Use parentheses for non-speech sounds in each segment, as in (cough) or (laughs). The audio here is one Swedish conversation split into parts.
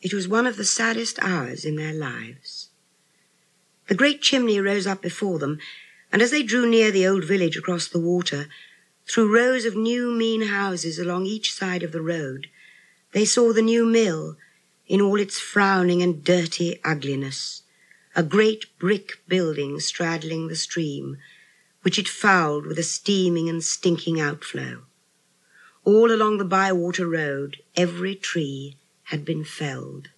It was one of the saddest hours in their lives. The great chimney rose up before them, and as they drew near the old village across the water, through rows of new mean houses along each side of the road, they saw the new mill in all its frowning and dirty ugliness, a great brick building straddling the stream, which it fouled with a steaming and stinking outflow. All along the Bywater Road, every tree had been felled.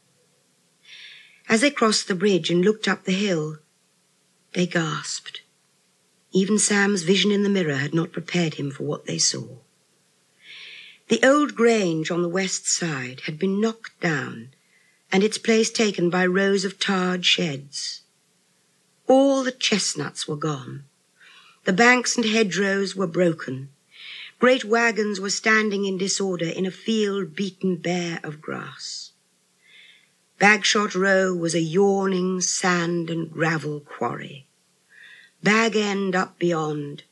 As they crossed the bridge and looked up the hill, they gasped. Even Sam's vision in the mirror had not prepared him for what they saw. The old grange on the west side had been knocked down and its place taken by rows of tarred sheds. All the chestnuts were gone. The banks and hedgerows were broken. Great wagons were standing in disorder in a field beaten bare of grass. Bagshot Row was a yawning sand and gravel quarry. Bag End up beyond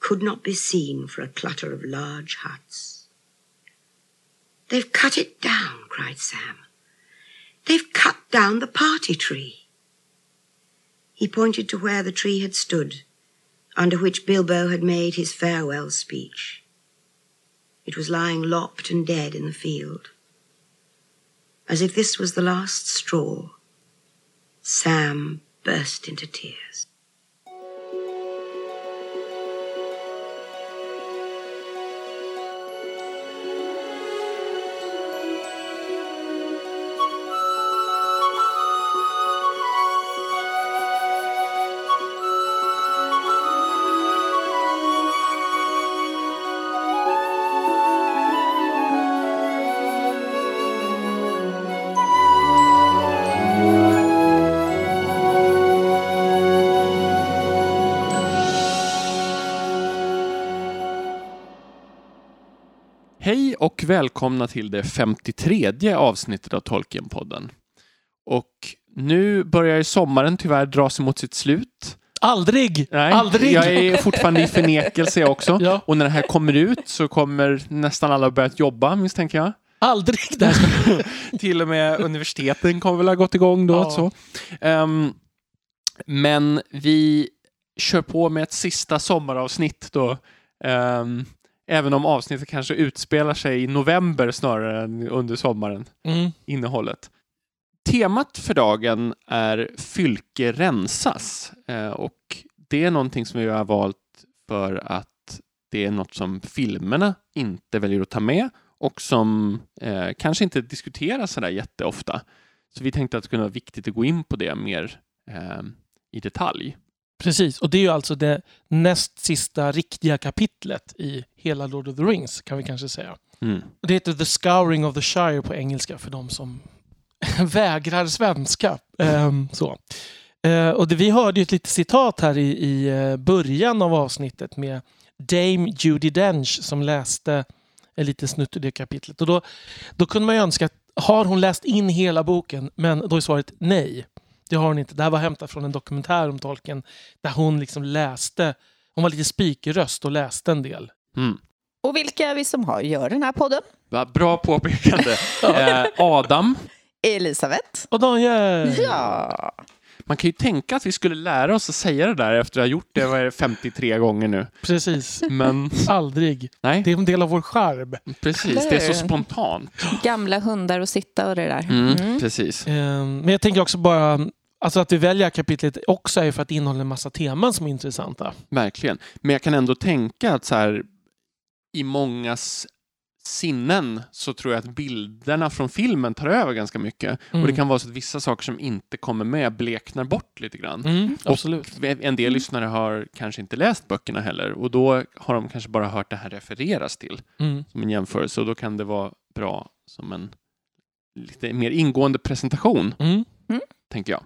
could not be seen for a clutter of large huts. They've cut it down, cried Sam. They've cut down the party tree. He pointed to where the tree had stood, under which Bilbo had made his farewell speech. It was lying lopped and dead in the field. As if this was the last straw, Sam burst into tears. Välkomna till det 53 avsnittet av Tolkienpodden. Och nu börjar sommaren tyvärr dra sig mot sitt slut. Aldrig! Nej, Aldrig! Jag är fortfarande i förnekelse också. Ja. Och när det här kommer ut så kommer nästan alla börjat jobba misstänker jag. Aldrig! Där. (laughs) Till och med universiteten kommer väl ha gått igång då. Ja. Så. Ehm, men vi kör på med ett sista sommaravsnitt då. Ehm, även om avsnittet kanske utspelar sig i november snarare än under sommaren. Mm. innehållet. Temat för dagen är Fylke rensas eh, och det är någonting som vi har valt för att det är något som filmerna inte väljer att ta med och som eh, kanske inte diskuteras sådär jätteofta. Så vi tänkte att det skulle vara viktigt att gå in på det mer eh, i detalj. Precis, och det är ju alltså det näst sista riktiga kapitlet i hela Lord of the Rings, kan vi kanske säga. Mm. Det heter The Scouring of the Shire på engelska för de som (laughs) vägrar svenska. Ehm, så. Eh, och det, vi hörde ju ett litet citat här i, i eh, början av avsnittet med Dame Judi Dench som läste en liten snutt ur det kapitlet. Och då, då kunde man ju önska att har hon läst in hela boken? Men då är svaret nej. Det har hon inte. Det här var hämtat från en dokumentär om tolken där hon liksom läste. Hon var lite spikröst och läste en del. Mm. Och vilka är vi som har, gör den här podden? Va, Bra påpekande. (laughs) eh, Adam, Elisabeth. Och Daniel! Ja. Man kan ju tänka att vi skulle lära oss att säga det där efter att ha gjort det vad är det, 53 gånger nu. Precis. Men Aldrig. nej. Det är en del av vår charm. Precis, det är så spontant. Gamla hundar och sitta och det där. Mm, Mm. Precis. Ehm, Men jag tänker också bara... Alltså att vi väljer kapitlet också är för att det innehåller en massa teman som är intressanta. Verkligen. Men jag kan ändå tänka att så här, i mångas sinnen så tror jag att bilderna från filmen tar över ganska mycket. Mm. Och det kan vara så att vissa saker som inte kommer med bleknar bort lite grann. Mm, absolut. Och en del lyssnare har kanske inte läst böckerna heller och då har de kanske bara hört det här refereras till Mm. som en jämförelse och då kan det vara bra som en lite mer ingående presentation, Mm. tänker jag.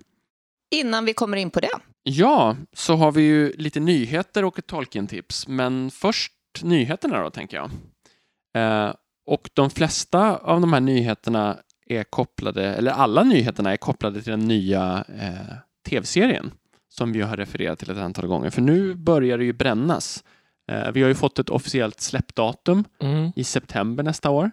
Innan vi kommer in på det. Ja, så har vi ju lite nyheter och ett Tolkien-tips. Men först nyheterna då, tänker jag. Eh, och de flesta av de här nyheterna är kopplade, eller alla nyheterna är kopplade till den nya eh, tv-serien som vi har refererat till ett antal gånger. För nu börjar det ju brännas Eh, vi har ju fått ett officiellt släppdatum Mm. i september nästa år.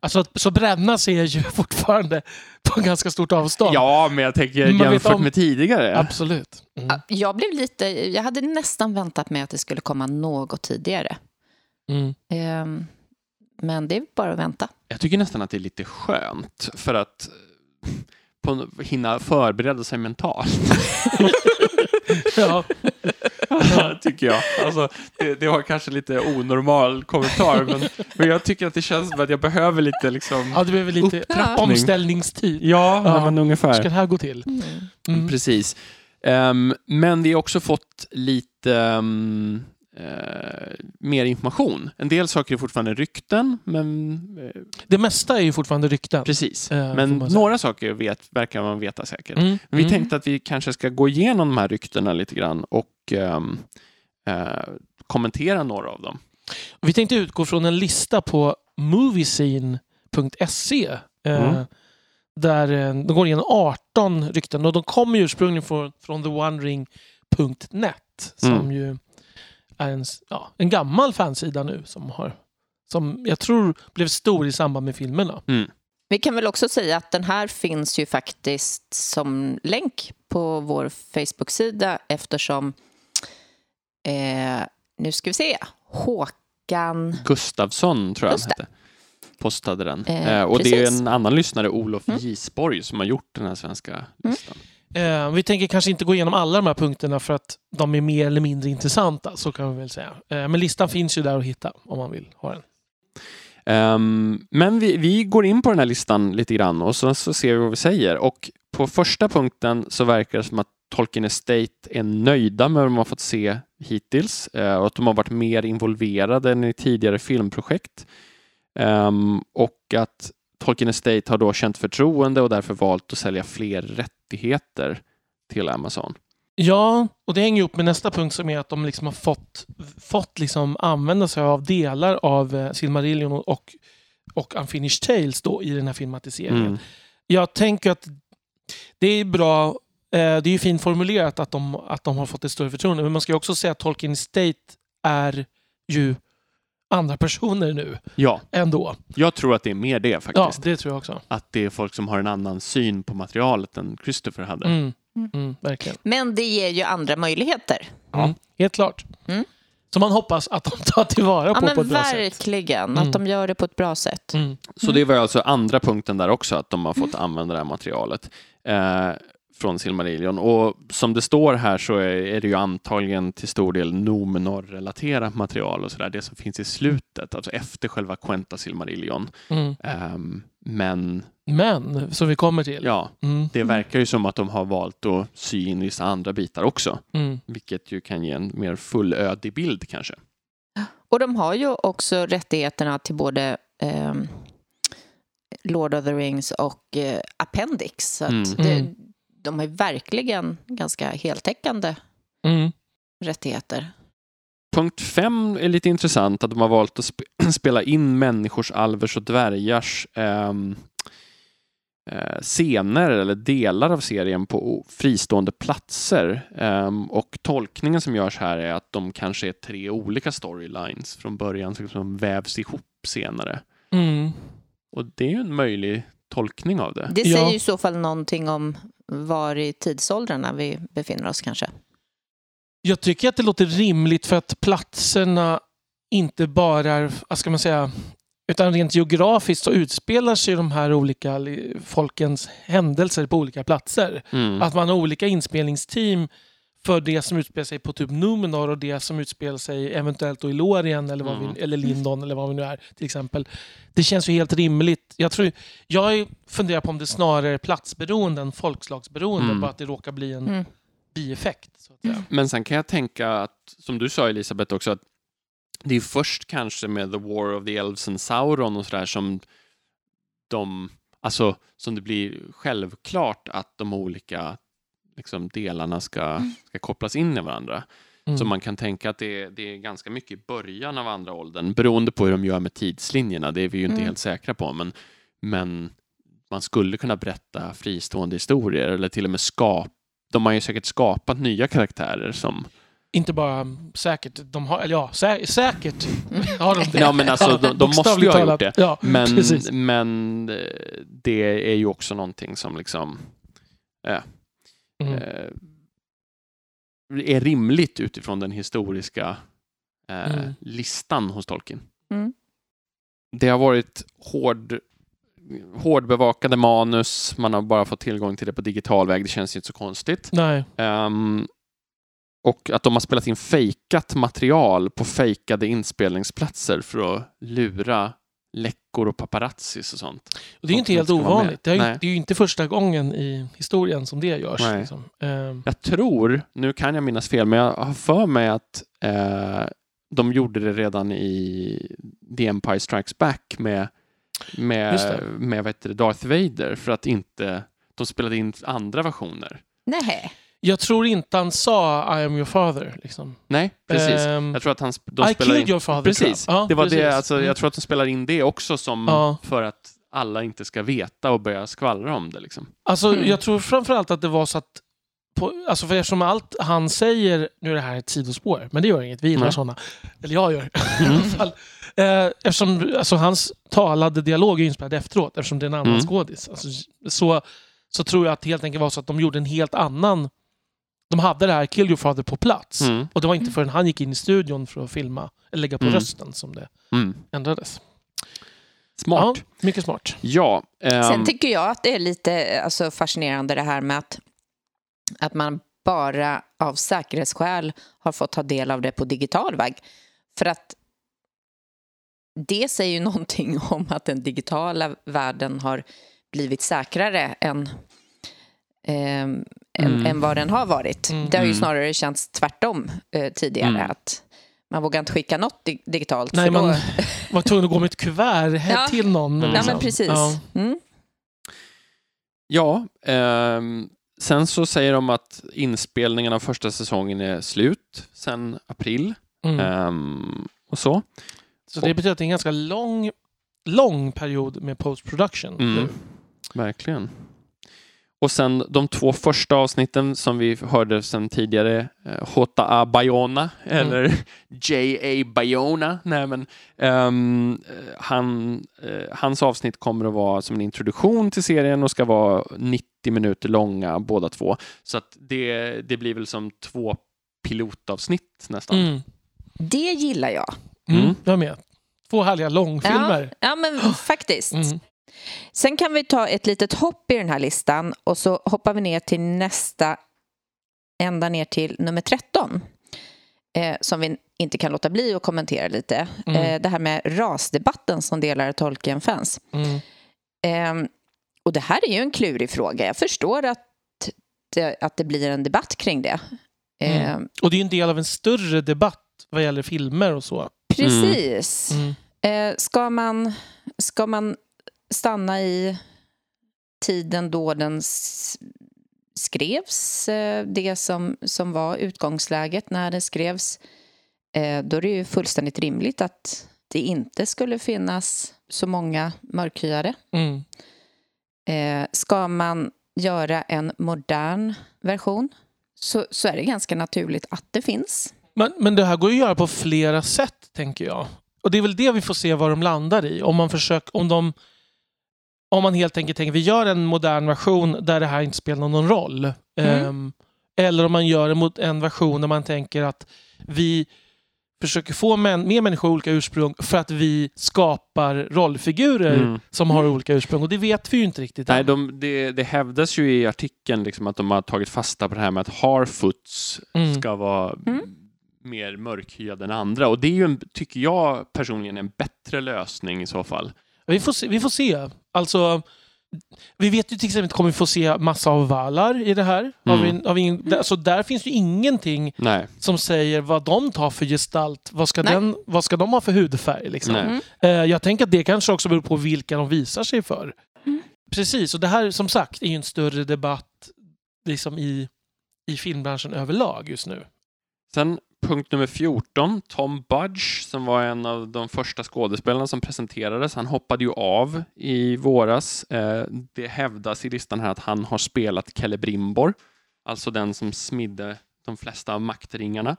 Alltså, så brännas är ju (laughs) fortfarande på ganska stort avstånd. Ja, men jag tänker Man jämfört om- med tidigare. Absolut. Mm. Jag blev lite... Jag hade nästan väntat mig att det skulle komma något tidigare. Mm. Ehm, Men det är bara att vänta. Jag tycker nästan att det är lite skönt för att eh, på, hinna förbereda sig mentalt. (laughs) Ja. tycker jag. Alltså, det, det var kanske lite onormal kommentar, men, men jag tycker att det känns som att jag behöver lite liksom... ja, det behöver lite omställningstid. Ja, Ja. men Hur ungefär. ska det här gå till? Mm. Precis. Ehm, men vi har också fått lite ehm, eh, mer information. En del saker är fortfarande rykten, men eh, Det mesta är ju fortfarande rykten. precis. Eh, men säga. några saker vet, verkar man veta säkert. Mm. Men vi Mm. tänkte att vi kanske ska gå igenom de här ryktena lite grann och ehm, eh, kommentera några av dem. Vi tänkte utgå från en lista på moviescene.se. Eh, Mm. Där eh, de går igenom 18 rykten och de kommer ursprungligen från, från theonering.net som Mm. ju är en, ja, en gammal fansida nu som har som jag tror blev stor i samband med filmerna. Vi kan väl också säga att den här finns ju faktiskt som länk på vår Facebook-sida eftersom, eh, nu ska vi se, Håkan... Gustavsson tror jag Just han hette. Postade den. Eh, Eh, och det är precis. en annan lyssnare, Olof Mm. Gisborg, som har gjort den här svenska listan. Eh, vi tänker kanske inte gå igenom alla de här punkterna för att de är mer eller mindre intressanta, så kan vi väl säga. Eh, men listan finns ju där att hitta om man vill ha den. Um, men vi, vi går in på den här listan lite grann och så, så ser vi vad vi säger. Och på första punkten så verkar det som att Tolkien Estate är nöjda med vad de har fått se hittills eh, och att de har varit mer involverade än i tidigare filmprojekt. Um, och att Tolkien Estate har då känt förtroende och därför valt att sälja fler rättigheter till Amazon. Ja, och det hänger ihop med nästa punkt som är att de liksom har fått, fått liksom använda sig av delar av eh, Silmarillion och, och Unfinished Tales då i den här filmatiseringen. Mm. Jag tänker att det är bra, eh, det är ju fint formulerat att de, att de har fått ett större förtroende, men man ska ju också säga att Tolkien Estate är ju andra personer nu Ja, ändå. jag tror att det är mer det Ja, faktiskt. det tror jag också. Att det är folk som har en annan syn på materialet än Christopher hade. Mm. Mm, verkligen. Men det ger ju andra möjligheter. Mm, helt klart. Mm. Som man hoppas att de tar tillvara Ja, på på men ett bra sätt. verkligen. Mm. Att de gör det på ett bra sätt. Mm. Så det var alltså andra punkten där också, att de har fått använda det här materialet eh, från Silmarillion. Och som det står här så är, det ju antagligen till stor del Nomenor-relaterat material och sådär, det som finns i slutet, alltså efter själva Quenta Silmarillion. Mm. Ehm, men Men, som vi kommer till. ja, Mm. det verkar ju som att de har valt att sy in vissa andra bitar också, Mm. vilket ju kan ge en mer fullödig bild kanske. Och de har ju också rättigheterna till både ehm, Lord of the Rings och eh, Appendix. Så att Mm. det, Mm. De har verkligen ganska heltäckande Mm. rättigheter. Punkt fem är lite intressant, att de har valt att sp- (clears throat) spela in människors, alvers och dvärgars ehm, eh, scener eller delar av serien på fristående platser. Ehm, och tolkningen som görs här är att de kanske är tre olika storylines från början som vävs ihop senare. Mm. Och det är ju en möjlig tolkning av det. Det Ja. säger ju i så fall någonting om var i tidsåldrarna vi befinner oss kanske. Jag tycker att det låter rimligt för att platserna inte bara är, vad ska man säga, utan rent geografiskt så utspelar sig de här olika li- folkens händelser på olika platser. Mm. Att man har olika inspelningsteam för det som utspelar sig på typ Numenor och det som utspelar sig eventuellt då i Lorien eller, vad Mm. vi, eller Lindon eller vad vi nu är till exempel. Det känns ju helt rimligt. Jag, tror, jag funderar på om det snarare är platsberoende än folkslagsberoende, Mm. bara att det råkar bli en Mm. bieffekt. Så att säga. Men sen kan jag tänka att, som du sa Elisabeth också, att det är först kanske med The War of the Elves and Sauron och sådär som de, alltså som det blir självklart att de olika liksom, delarna ska, ska kopplas in i varandra. Mm. Så man kan tänka att det är, det är ganska mycket i början av andra åldern, beroende på hur de gör med tidslinjerna, det är vi ju inte Mm. helt säkra på, men, men man skulle kunna berätta fristående historier eller till och med skapa de har ju säkert skapat nya karaktärer som... Inte bara säkert, de har, eller ja, sä, säkert har de det. Ja, men alltså, de, de (laughs) måste ju ha gjort det. Ja, Men, precis. men eh, det är ju också någonting som liksom Mm. eh, är rimligt utifrån den historiska eh, Mm. listan hos Tolkien. Mm. Det har varit hård, hårdbevakade manus, man har bara fått tillgång till det på digital väg, det känns ju inte så konstigt. Nej. Ehm, och att de har spelat in fejkat material på fejkade inspelningsplatser för att lura läckor och paparazzis och sånt. Och det är ju inte helt ovanligt. Det är, ju, med. det är ju inte första gången i historien som det görs. Liksom. Ehm, Jag tror, nu kan jag minnas fel, men jag har för mig att eh, de gjorde det redan i The Empire Strikes Back med, med, med vad heter det, Darth Vader för att inte de spelade in andra versioner. Nej. Jag tror inte han sa I am your father. Liksom. Nej, precis. Ehm, jag tror att han, de I killed in... your father. Precis. Ja, det var precis. det. Alltså, Mm. jag tror att de spelar in det också som Ja. för att alla inte ska veta och börja skvallra om det. Liksom. Alltså, Mm. Jag tror framförallt att det var så att på, alltså för eftersom allt han säger, nu är det här ett sidospår, men det gör inget, vi gillar sådana. Eller jag gör (laughs) fall. Eh, eftersom alltså, hans talade dialog är inspelad efteråt, eftersom det är en annan Mm. skådis. Alltså, så, så tror jag att det helt enkelt var så att de gjorde en helt annan... De hade det här Kill Your Father på plats. Mm. Och det var inte förrän han gick in i studion för att filma, eller lägga på Mm. rösten, som det Mm. ändrades. Smart. Ja, mycket smart. Ja. ehm, Sen tycker jag att det är lite alltså, fascinerande det här med att, att man bara av säkerhetsskäl har fått ta del av det på digital väg. För att det säger ju (laughs) någonting om att den digitala världen har blivit säkrare än, ehm, än, Mm. än vad den har varit. Mm. Det har ju Mm. snarare känts tvärtom eh, tidigare. Mm. att Man vågar inte skicka något di- digitalt. Nej, för då, man var tvungen att gå med ett kuvert (laughs) Ja. till någon. Mm. ja, liksom. men precis. Ja. Mm. Ja, ehm, sen så säger de att inspelningen av första säsongen är slut sen april Mm. ehm, och så. Så det betyder att det är en ganska lång, lång period med post-production. Mm. nu. Verkligen. Och sen de två första avsnitten som vi hörde sen tidigare, eh, J.A. Bayona eller (laughs) J.A. Bayona. Nej, men, eh, han, eh, hans avsnitt kommer att vara som en introduktion till serien och ska vara 90 minuter långa båda två. Så att det, det blir väl som två pilotavsnitt nästan. Mm. Det gillar jag. Mm. Mm. Jag med. Två härliga långfilmer. Ja, ja men faktiskt. Mm. Sen kan vi ta ett litet hopp i den här listan och så hoppar vi ner till nästa, ända ner till nummer 13. Eh, som vi inte kan låta bli att kommentera lite. Mm. Eh, det här med rasdebatten som delar Tolkien-fans. Mm. Eh, och det här är ju en klurig fråga. Jag förstår att det, att det blir en debatt kring det. Mm. Och det är ju en del av en större debatt vad gäller filmer och så. Precis. Mm. Eh, ska, man, ska man stanna i tiden då den skrevs, eh, det som, som var utgångsläget när det skrevs, eh, då är det ju fullständigt rimligt att det inte skulle finnas så många mörkhyade. Mm. Eh, ska man göra en modern version så, så är det ganska naturligt att det finns. Men, men det här går ju att göra på flera sätt, tänker jag. Och det är väl det vi får se vad de landar i. Om man försöker, om de... Om man helt enkelt tänker vi gör en modern version där det här inte spelar någon roll. Mm. Ehm, eller om man gör en, en version där man tänker att vi försöker få män, mer människor olika ursprung för att vi skapar rollfigurer Mm. som har olika ursprung. Och det vet vi ju inte riktigt Nej, de, det, det hävdas ju i artikeln liksom att de har tagit fasta på det här med att Harfoots Mm. ska vara Mm. mer mörkhyad än andra. Och det är ju, en, tycker jag personligen, en bättre lösning i så fall. Vi får se. Vi får se. Alltså, vi vet ju till exempel att vi kommer få se massa av Valar i det här. Har Mm. vi, har vi ingen, där, så där finns ju ingenting Nej. som säger vad de tar för gestalt. Vad ska, Nej. den, vad ska de ha för hudfärg? Liksom? Mm. Eh, jag tänker att det kanske också beror på vilka de visar sig för. Mm. Precis, och det här som sagt är ju en större debatt liksom i, i filmbranschen överlag just nu. Sen punkt nummer 14, Tom Budge, som var en av de första skådespelarna som presenterades. Han hoppade ju av i våras. Eh, det hävdas i listan här att han har spelat Celebrimbor, alltså den som smidde de flesta av maktringarna.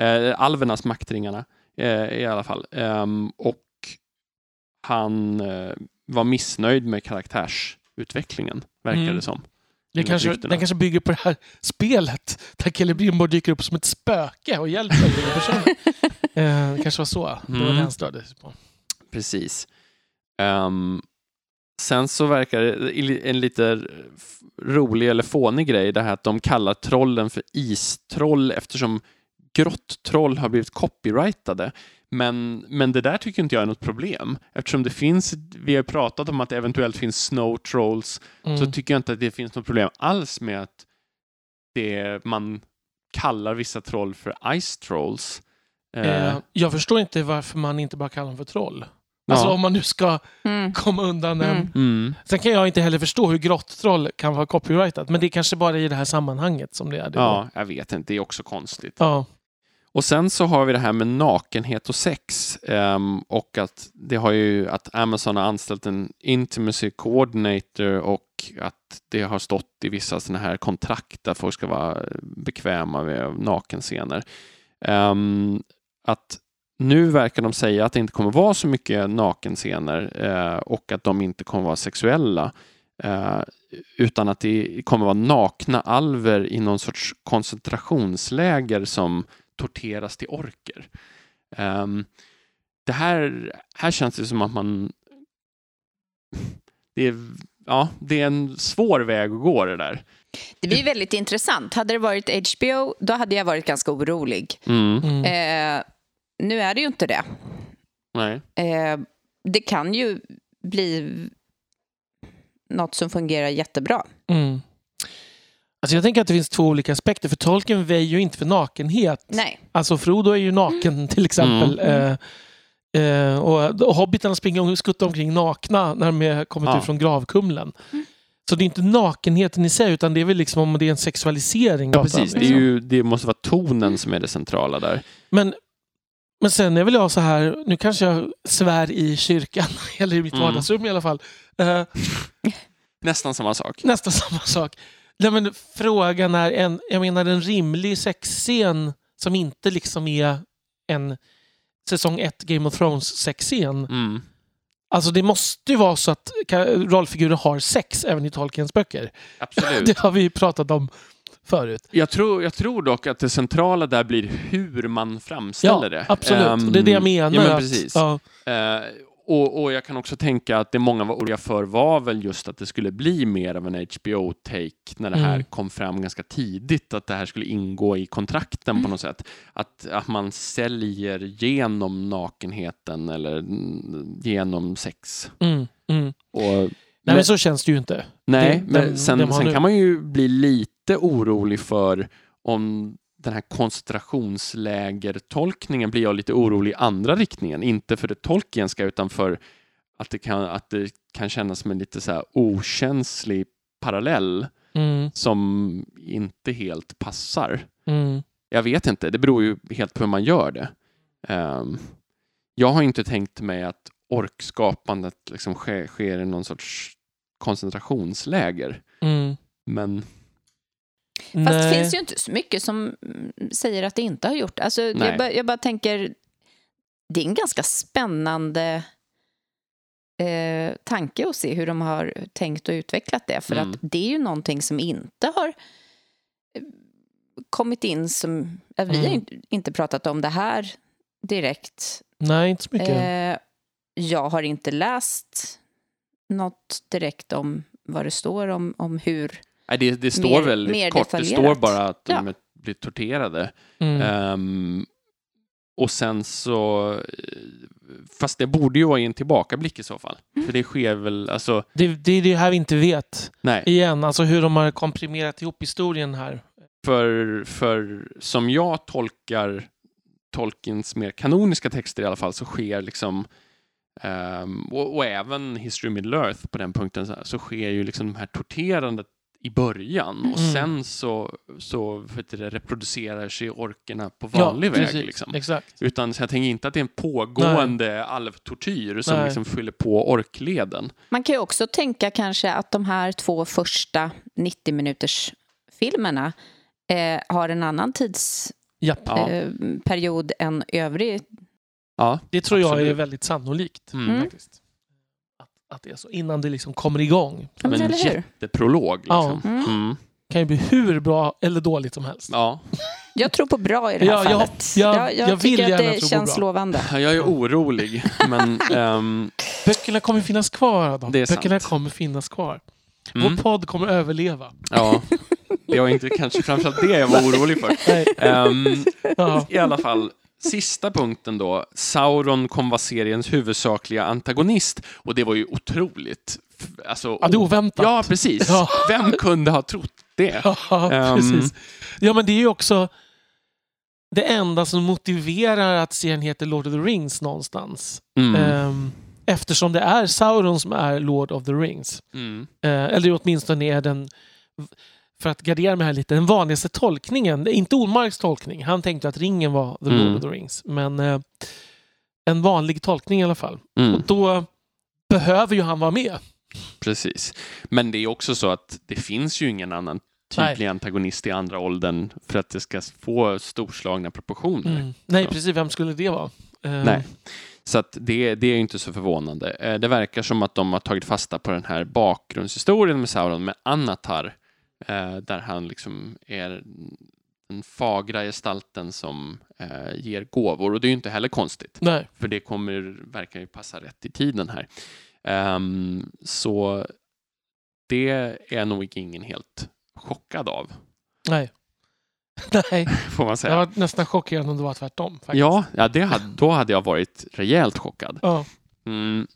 Eh, alvernas maktringarna eh, i alla fall. Ehm, och han var missnöjd med karaktärsutvecklingen, verkar Mm. det som. Enligt kanske, den kanske bygger på det här spelet där Celebrimbor dyker upp som ett spöke och hjälper olika personer. (laughs) eh, det kanske var så. Det var Mm. det störde sig på. Precis. Ehm, sen så verkar det en lite rolig eller fånig grej det här att de kallar trollen för istroll eftersom grottroll har blivit copyrightade. Men, men det där tycker inte jag är något problem. Eftersom det finns, vi har pratat om att det eventuellt finns snow trolls, Mm. så tycker jag inte att det finns något problem alls med att det man kallar vissa troll för ice trolls. Eh, eh, jag förstår inte varför man inte bara kallar dem för troll. Alltså ja. om man nu ska Mm. komma undan en... Mm. Mm. Sen kan jag inte heller förstå hur grottroll kan vara copyrightat. Men det är kanske bara i det här sammanhanget som det är det. Ja, jag vet inte. Det är också konstigt. ja. Och sen så har vi det här med nakenhet och sex um, och att det har ju att Amazon har anställt en intimacy coordinator och att det har stått i vissa sådana här kontrakt att folk ska vara bekväma med nakenscener. Um, att nu verkar de säga att det inte kommer vara så mycket nakenscener uh, och att de inte kommer vara sexuella Uh, utan att det kommer vara nakna alver i någon sorts koncentrationsläger som torteras till orker. Ehm, det här, här känns det som att man... (laughs) Det är, ja, det är en svår väg att gå det där. Det blir väldigt intressant. Hade det varit HBO, då hade jag varit ganska orolig. Mm, Mm. Eh, nu är det ju inte det. nej. Eh, det kan ju bli något som fungerar jättebra. Mm. Alltså jag tänker att det finns två olika aspekter. För Tolkien väjer ju inte för nakenhet. Nej. Alltså Frodo är ju naken till exempel. Mm. Eh, eh, och, och hobbitarna springer och skuttar omkring nakna när de kommit Ja. ut från gravkumlen. Så det är inte nakenheten i sig utan det är väl liksom om det är en sexualisering. Ja, precis. Det, är liksom. ju, det måste vara tonen som är det centrala där. Men, men sen är väl jag så här, nu kanske jag svär i kyrkan, (laughs) eller i mitt Mm. vardagsrum i alla fall. Eh, Nästan samma sak. nästan samma sak. Nej, men frågan är, en, jag menar en rimlig sexscen som inte liksom är en säsong 1 Game of Thrones sexscen. Mm. Alltså det måste ju vara så att rollfigurer har sex även i Tolkiens böcker. Absolut. (laughs) Det har vi ju pratat om förut. Jag tror, jag tror dock att det centrala där blir hur man framställer det. absolut. Ehm, det är det jag menar. Ja, men att- precis. ja. Eh, och, och jag kan också tänka att det många var oroliga för var väl just att det skulle bli mer av en HBO-take när det här Mm. kom fram ganska tidigt, att det här skulle ingå i kontrakten på något sätt. Att, att man säljer genom nakenheten eller mm, genom sex. Mm, mm. Och, Nej, men- men så känns det ju inte. Nej, Det- men den- sen, den sen kan man ju bli lite orolig för om den här koncentrationslägertolkningen blir jag lite orolig i andra riktningen. Inte för det Tolkienska utan för att det kan, att det kan kännas som en lite så här okänslig parallell Mm, som inte helt passar. mm. Jag vet inte, det beror ju helt på hur man gör det. Ehm, jag har inte tänkt mig att orkskapandet liksom sker, sker i någon sorts koncentrationsläger. Mm. Men Fast Nej. det finns ju inte så mycket som mm, säger att det inte har gjort. Alltså, jag, bara, jag bara tänker, det är en ganska spännande eh, tanke att se hur de har tänkt och utvecklat det. För Mm. att det är ju någonting som inte har eh, kommit in som... vi har Mm. inte- inte pratat om det här direkt. Nej, inte så mycket. Eh, jag har inte läst något direkt om vad det står om, om hur... nej, det, det står Mer- väldigt mer kort. Det står bara att de Ja. är- blir torterade. Mm. Ehm, och sen så... Fast det borde ju vara i en tillbakablick i så fall. Mm. För det sker väl, alltså... Det, det är det här vi inte vet. Nej. Igen, alltså hur de har komprimerat ihop historien här. För, för som jag tolkar Tolkiens mer kanoniska texter i alla fall så sker liksom ehm, och, och även History of Middle Earth på den punkten så, så sker ju liksom de här torterandet i början och Mm. sen så, så det, reproducerar sig orkerna på vanlig väg. precis. Liksom. Exakt. Utan så jag tänker inte att det är en pågående alvtortyr som Nej. liksom fyller på orkleden. Man kan ju också tänka kanske att de här två första 90 minuters filmerna eh, har en annan Japp. Ja. eh, än övrig. Ja, Det tror jag är Absolut. väldigt sannolikt. Mm. Faktiskt. Att, det är så. Innan det liksom kommer igång. Eller hur? jätteprolog. Liksom. Ja. Mm. Mm. kan ju bli hur bra eller dåligt som helst. Ja. Jag tror på bra i det här Ja, jag- fallet. jag- jag, jag, jag vill tycker att det känns lovande. (laughs) Jag är orolig, men... (laughs) ehm, Böckerna kommer finnas kvar. Adam. Det är sant. Böckerna kommer finnas kvar. mm, Vår podd kommer överleva. ja, det var inte kanske framförallt det jag var orolig för. Nej. Ja. I alla fall, sista punkten då. Sauron kom vara seriens huvudsakliga antagonist. Och det var ju otroligt. Alltså, Ja, det oväntat. Ja, precis. Ja. Vem kunde ha trott det? (laughs) Ja, Ehm. precis. Ja, men det är ju också det enda som motiverar att serien heter Lord of the Rings någonstans. Mm. Ehm, eftersom det är Sauron som är Lord of the Rings. Mm. Eh, eller åtminstone är den, för att gardera mig här lite, den vanligaste tolkningen. Inte Ormarks tolkning. Han tänkte att ringen var The Lord Mm. of the Rings. Men eh, en vanlig tolkning i alla fall. Mm. Och då behöver ju han vara med. Precis. Men det är också så att det finns ju ingen annan tydlig antagonist i andra åldern för att det ska få storslagna proportioner. Mm. Nej, precis. Vem skulle det vara? Eh, Nej. Så att det, det är inte så förvånande. Eh, Det verkar som att de har tagit fasta på den här bakgrundshistorien med Sauron med Anatar, eh, där han liksom är den fagra gestalten som eh, ger gåvor. Och det är ju inte heller konstigt, Nej. för det kommer, verkar ju passa rätt i tiden här. Ehm, så det är nog ingen helt chockad av, Nej. (laughs) Nej. får man Jag säga. var nästan chockerad om det var tvärtom. Faktiskt. Ja, ja det hade, då hade jag varit rejält chockad. Ja. Mm.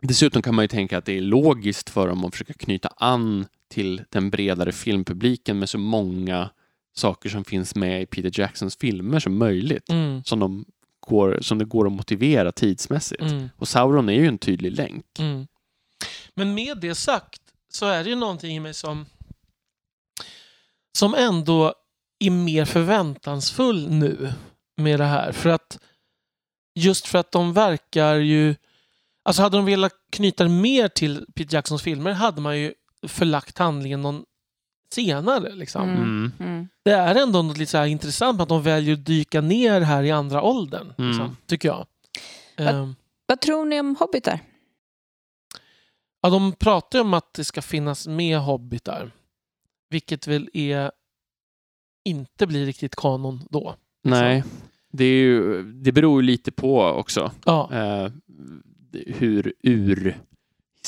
Dessutom kan man ju tänka att det är logiskt för dem att försöka knyta an till den bredare filmpubliken med så många saker som finns med i Peter Jacksons filmer som möjligt. Mm. Som, de går, som det går att motivera tidsmässigt. Mm. Och Sauron är ju en tydlig länk. Mm. Men med det sagt så är det ju någonting i mig som som ändå är mer förväntansfull nu med det här. För att just för att de verkar ju... Alltså hade de velat knyta mer till Peter Jacksons filmer hade man ju förlagt handlingen någon senare. Liksom. Mm. Mm. Mm. Det är ändå något lite så här intressant att de väljer att dyka ner här i andra åldern. Mm. Liksom, tycker jag. Vad- Ehm, Vad tror ni om hobbitar? Ja, de pratar ju om att det ska finnas med hobbitar. Vilket väl är inte blir riktigt kanon då. Nej, det, är ju, det beror ju lite på också Ja, eh, hur ur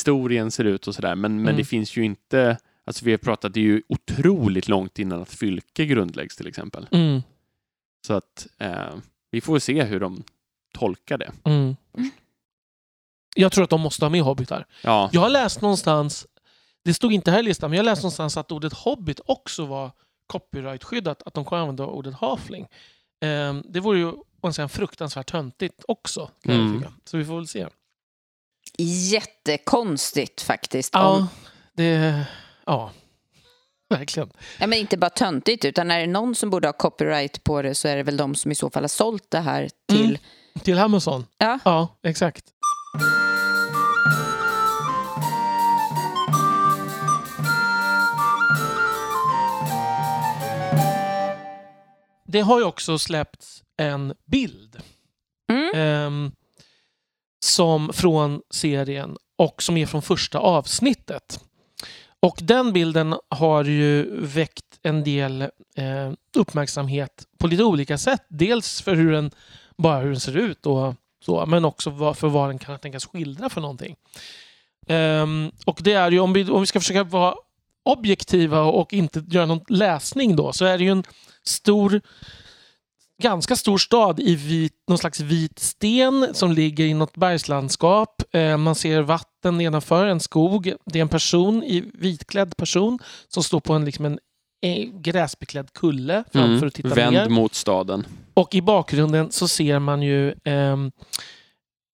historien ser ut och sådär. Men, men Mm. det finns ju inte, alltså vi har pratat, det är ju otroligt långt innan att fylke grundläggs till exempel. mm, Så att eh, vi får se hur de tolkar det. mm. Jag tror att de måste ha med hobbitar. Ja, Jag har läst någonstans, det stod inte här i listan, men jag har läst någonstans att ordet hobbit också var copyrightskyddat, att de kan använda ordet halfling. Ehm, det vore ju andra sidan fruktansvärt töntigt också. Kan Mm. Så vi får väl se. Jättekonstigt faktiskt. Ja, Om, det... Ja, (laughs) verkligen. ja, men inte bara töntigt, utan är det någon som borde ha copyright på det så är det väl de som i så fall har sålt det här till... Mm. Till Amazon? Ja. Ja, exakt. Det har ju också släppts en bild Mm. ehm, som från serien och som är från första avsnittet. Och den bilden har ju väckt en del eh, uppmärksamhet på lite olika sätt. Dels för hur den, bara hur den ser ut och så, men också vad- för vad den kan tänkas skildra för någonting. Um, och det är ju, om vi, om vi ska försöka vara objektiva och inte göra någon läsning då, så är det ju en stor ganska stor stad i vit, någon slags vit sten som ligger i något bergslandskap. Eh, man ser vatten nedanför, en skog. Det är en person, i vitklädd person som står på en, liksom en eh, gräsbeklädd kulle framför mm. och tittar vänd ner. mot staden. Och i bakgrunden så ser man ju ehm,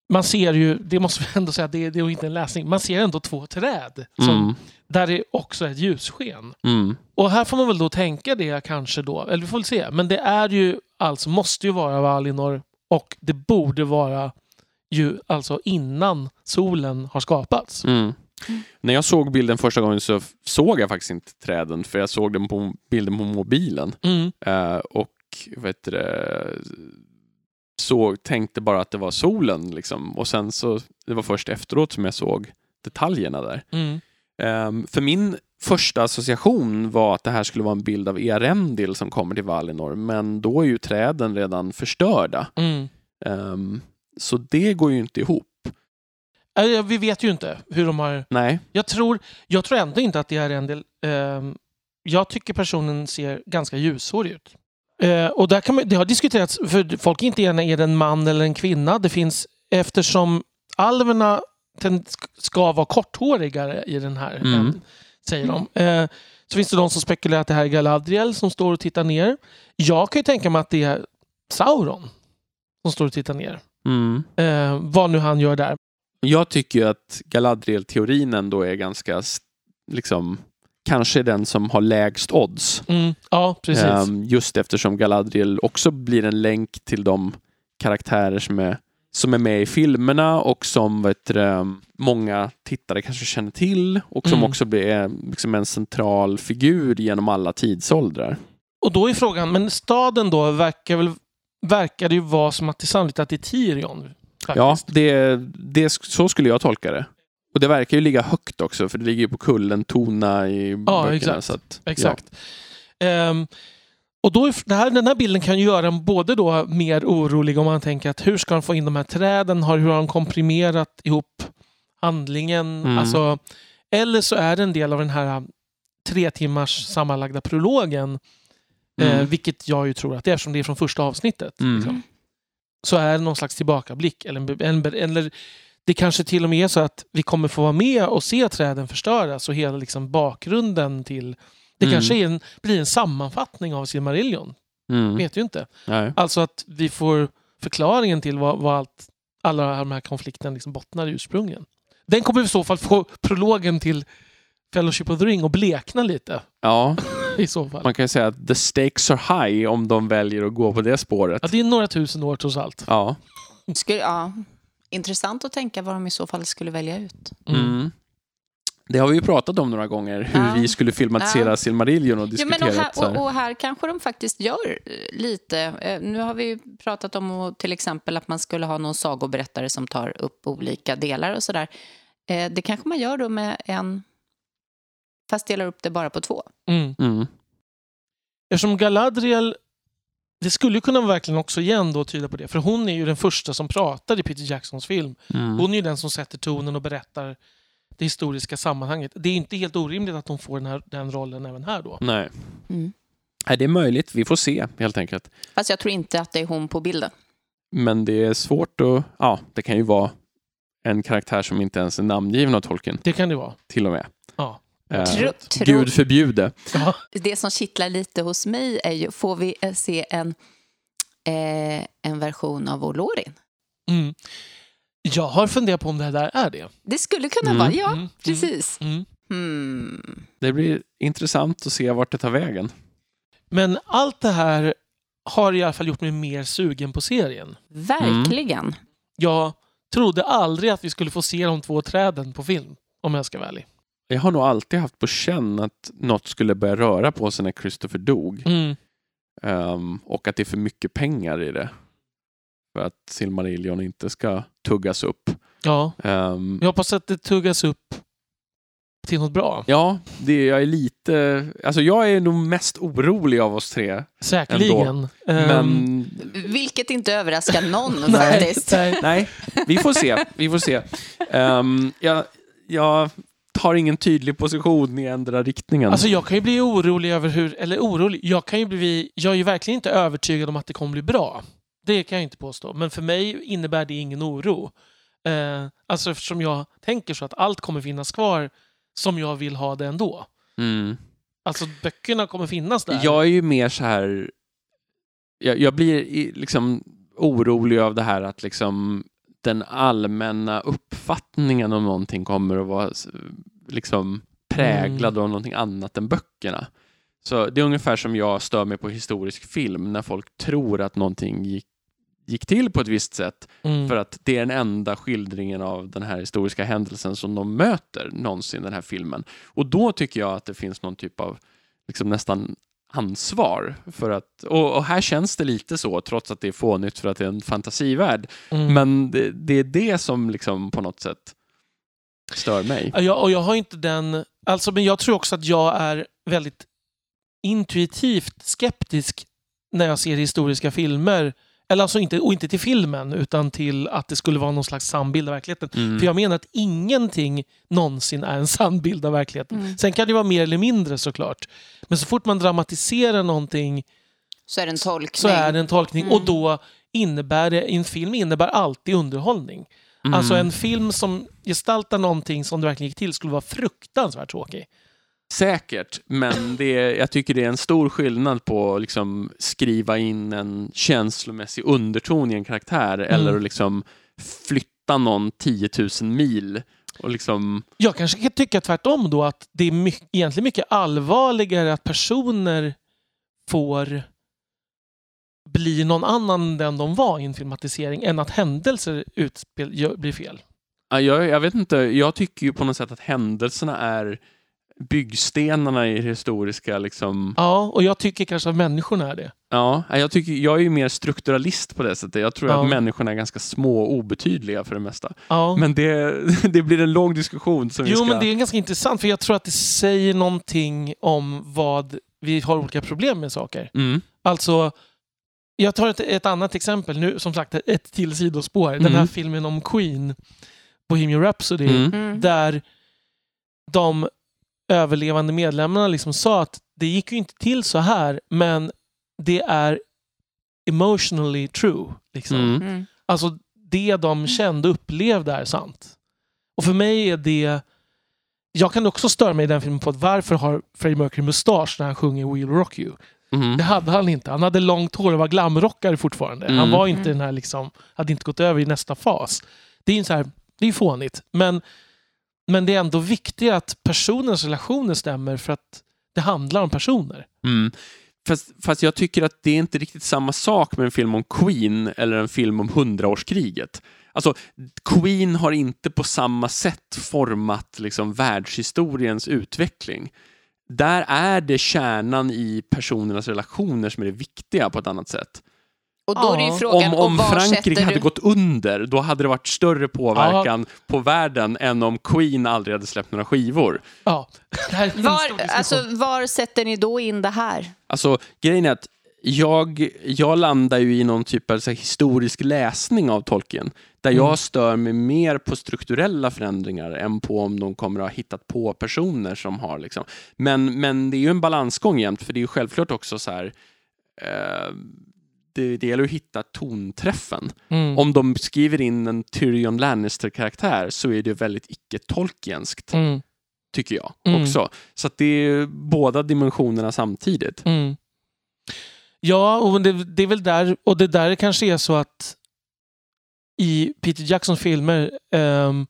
man ser ju, det måste vi ändå säga, det, det är inte en läsning, man ser ändå två träd som, Mm. Där det också är ett ljussken. Mm. Och här får man väl då tänka det kanske då, eller vi får väl se. Men det är ju alltså, måste ju vara Valinor och det borde vara ju alltså innan solen har skapats. Mm. När jag såg bilden första gången så såg jag faktiskt inte träden för jag såg den på bilden på mobilen. Eh, och vet du, det, såg, tänkte bara att det var solen. Liksom. Och sen så, det var först efteråt som jag såg detaljerna där. Mm. Ehm, för min första association var att det här skulle vara en bild av Earendil som kommer till Valinor, men då är ju träden redan förstörda. Mm. Ehm, så det går ju inte ihop. Eh, Vi vet ju inte hur de har... Nej. Jag tror, jag tror ändå inte att det är en del... ehm, jag tycker personen ser ganska ljusårig ut. Eh, och där kan man, det har diskuterats, för folk är inte eniga, är det en man eller en kvinna? Det finns, eftersom alverna ska vara korthårigare i den här, Mm. säger de. Eh, så finns det de som spekulerar att det här är Galadriel som står och tittar ner. Jag kan ju tänka mig att det är Sauron som står och tittar ner. Mm. Eh, vad nu han gör där. Jag tycker ju att Galadriel-teorin ändå är ganska, liksom, kanske den som har lägst odds. Mm, ja, precis. Ehm, just eftersom Galadriel också blir en länk till de karaktärer som är, som är med i filmerna och som vet du, många tittare kanske känner till och som Mm. också blir eh, liksom en central figur genom alla tidsåldrar. Och då är frågan, men staden då verkar väl verkar det ju vara som att det är sannolikt att det är Tirion. Ja, Faktiskt. det, det, så skulle jag tolka det. Och det verkar ju ligga högt också, för det ligger ju på kullen Tona i böckerna. exakt. Att, Exakt. Ehm, och då här, den här bilden kan ju göra en både då mer orolig om man tänker att hur ska de få in de här träden? Hur har de komprimerat ihop handlingen? Mm. Alltså, eller så är det en del av den här tre timmars sammanlagda prologen. Eh, Mm. vilket jag ju tror att det är eftersom det är från första avsnittet. Mm. Liksom. Så är det någon slags tillbakablick. Eller, en, eller det kanske till och med är så att vi kommer få vara med och se träden förstöras och hela liksom bakgrunden till... Det Mm. kanske är en, blir en sammanfattning av Silmarillion. Mm. Vet ju inte. Nej. Alltså att vi får förklaringen till vad, vad allt, alla de här konflikterna liksom bottnar i ursprungligen. Den kommer i så fall få prologen till Fellowship of the Ring och blekna lite Ja, (laughs) i så fall. man kan ju säga att the stakes are high om de väljer att gå på det spåret. Ja, det är några tusen år trots allt. Ja. Skulle, ja, intressant att tänka vad de i så fall skulle välja ut. Mm. Det har vi ju pratat om några gånger, hur Ja. vi skulle filmatisera Ja. Silmarillion och Ja, men och, här, och, och här kanske de faktiskt gör eh, lite. Eh, Nu har vi ju pratat om till exempel att man skulle ha någon sagoberättare som tar upp olika delar och sådär. Eh, Det kanske man gör då med en, fast delar upp det bara på två. Mm. Mm. Eftersom Galadriel, det skulle ju kunna verkligen också igen då tyda på det. För hon är ju den första som pratar i Peter Jacksons film. Mm. Hon är ju den som sätter tonen och berättar det historiska sammanhanget. Det är inte helt orimligt att hon får den, här, den rollen även här då. Nej. Mm. Nej, det är möjligt. Vi får se helt enkelt. Fast jag tror inte att det är hon på bilden. Men det är svårt att... Ja, det kan ju vara en karaktär som inte ens är namngiven av Tolkien, Det kan det vara. till och med. Ja. Eh, Tro, tro, Gud förbjude. Ja. Det som kittlar lite hos mig är ju, får vi eh, se en, eh, en version av Olorin? Mm. Jag har funderat på om det här där är det. Det skulle kunna Mm. vara, ja, Mm, mm. precis. Mm. Hmm. Det blir intressant att se vart det tar vägen. Men allt det här har i alla fall gjort mig mer sugen på serien. Verkligen. Jag trodde aldrig att vi skulle få se de två träden på film, om jag ska vara ärlig. Jag har nog alltid haft på känn att något skulle börja röra på sig när Christopher dog. Mm. Ehm, och att det är för mycket pengar i det. För att Silmarillion inte ska tuggas upp. Ja, Ehm, jag hoppas att det tuggas upp till något bra. ja, det, jag är lite... Alltså jag är nog mest orolig av oss tre. Säkerligen. Men Ehm, Vilket inte överraskar någon (laughs) nej, faktiskt. nej. nej, vi får se. Vi får se. Ehm, jag, jag tar ingen tydlig position i ändra riktningen. Alltså jag kan ju bli orolig över hur, eller orolig, jag kan ju bli, jag är ju verkligen inte övertygad om att det kommer bli bra. Det kan jag inte påstå. Men för mig innebär det ingen oro. Eh, alltså eftersom jag tänker så att allt kommer finnas kvar som jag vill ha det ändå. mm. Alltså böckerna kommer finnas där. Jag är ju mer så här... Jag, jag blir i- liksom orolig av det här att liksom den allmänna uppfattningen om någonting kommer att vara liksom präglad Mm. av någonting annat än böckerna. Så det är ungefär som jag stör mig på historisk film när folk tror att någonting gick, gick till på ett visst sätt Mm. för att det är den enda skildringen av den här historiska händelsen som de möter någonsin i den här filmen. Och då tycker jag att det finns någon typ av liksom nästan ansvar. För att, och, och här känns det lite så, trots att det är fånigt för att det är en fantasivärld. Mm. Men det, det är det som liksom på något sätt stör mig. Ja, och jag har inte den... Alltså, men jag tror också att jag är väldigt intuitivt skeptisk när jag ser historiska filmer. Eller alltså inte, och inte till filmen, utan till att det skulle vara någon slags sann bild av verkligheten. Mm. För jag menar att ingenting någonsin är en sann bild av verkligheten. Mm. Sen kan det vara mer eller mindre såklart. Men så fort man dramatiserar någonting Så är det en tolkning. så är det en tolkning. Mm. Och då innebär det, en film innebär alltid underhållning. Mm. Alltså en film som gestaltar någonting som det verkligen gick till skulle vara fruktansvärt tråkig. Säkert, men det är, jag tycker det är en stor skillnad på att liksom skriva in en känslomässig underton i en karaktär eller att liksom flytta någon 10 000 mil. Och liksom, Jag kanske kan tycka tvärtom då att det är mycket, egentligen mycket allvarligare att personer får bli någon annan än de var i en filmatisering än att händelser utspel, blir fel. ja, jag, jag vet inte, jag tycker ju på något sätt att händelserna är byggstenarna i det historiska liksom. Ja, och jag tycker kanske att människorna är det. Ja, jag, tycker, jag är ju mer strukturalist på det sättet. Jag tror Ja. att människorna är ganska små och obetydliga för det mesta. Ja. Men det, (laughs) det blir en lång diskussion som vi Jo, ska... men det är ganska intressant för jag tror att det säger någonting om vad vi har olika problem med saker. Mm. Alltså, jag tar ett, ett annat exempel nu, som sagt ett till sidospår. Den här Mm. filmen om Queen, Bohemian Rhapsody, Mm. Mm. där de överlevande medlemmarna liksom sa att det gick ju inte till så här, men det är emotionally true. Liksom. Mm. Mm. Alltså det de kände och upplevde är sant. Och för mig är det... Jag kan också störa mig i den filmen på att varför har Freddie Mercury mustasch när han sjunger We'll Rock You? Mm. Det hade han inte. Han hade långt hår och var glamrockare fortfarande. Han Mm. var inte Mm. den här liksom, hade inte gått över i nästa fas. Det är ju så här, det är fånigt. Men, men det är ändå viktigt att personens relationer stämmer för att det handlar om personer. Mm. Fast, fast jag tycker att det är inte riktigt samma sak med en film om Queen eller en film om hundraårskriget. Alltså, Queen har inte på samma sätt format liksom, världshistoriens utveckling. Där är det kärnan i personernas relationer som är det viktiga på ett annat sätt. Och då är det ju Ja. frågan, Om, om Frankrike hade du... gått under, då hade det varit större påverkan på världen än om Queen aldrig hade släppt några skivor. Ja, Var, alltså, var sätter ni då in det här? Alltså, grejen är att jag, jag landar ju i någon typ av så här, historisk läsning av Tolkien. Där Mm. jag stör mig mer på strukturella förändringar än på om de kommer att ha hittat på personer som har liksom. Men, men det är ju en balansgång jämt, för det är ju självklart också så här eh, det, det gäller att hitta tonträffen. Mm. Om de skriver in en Tyrion Lannister-karaktär så är det väldigt icke-tolkienskt, Mm. tycker jag Mm. också. Så det är båda dimensionerna samtidigt. Mm. Ja, och det, det är väl där, och det där kanske är så att i Peter Jacksons filmer ehm,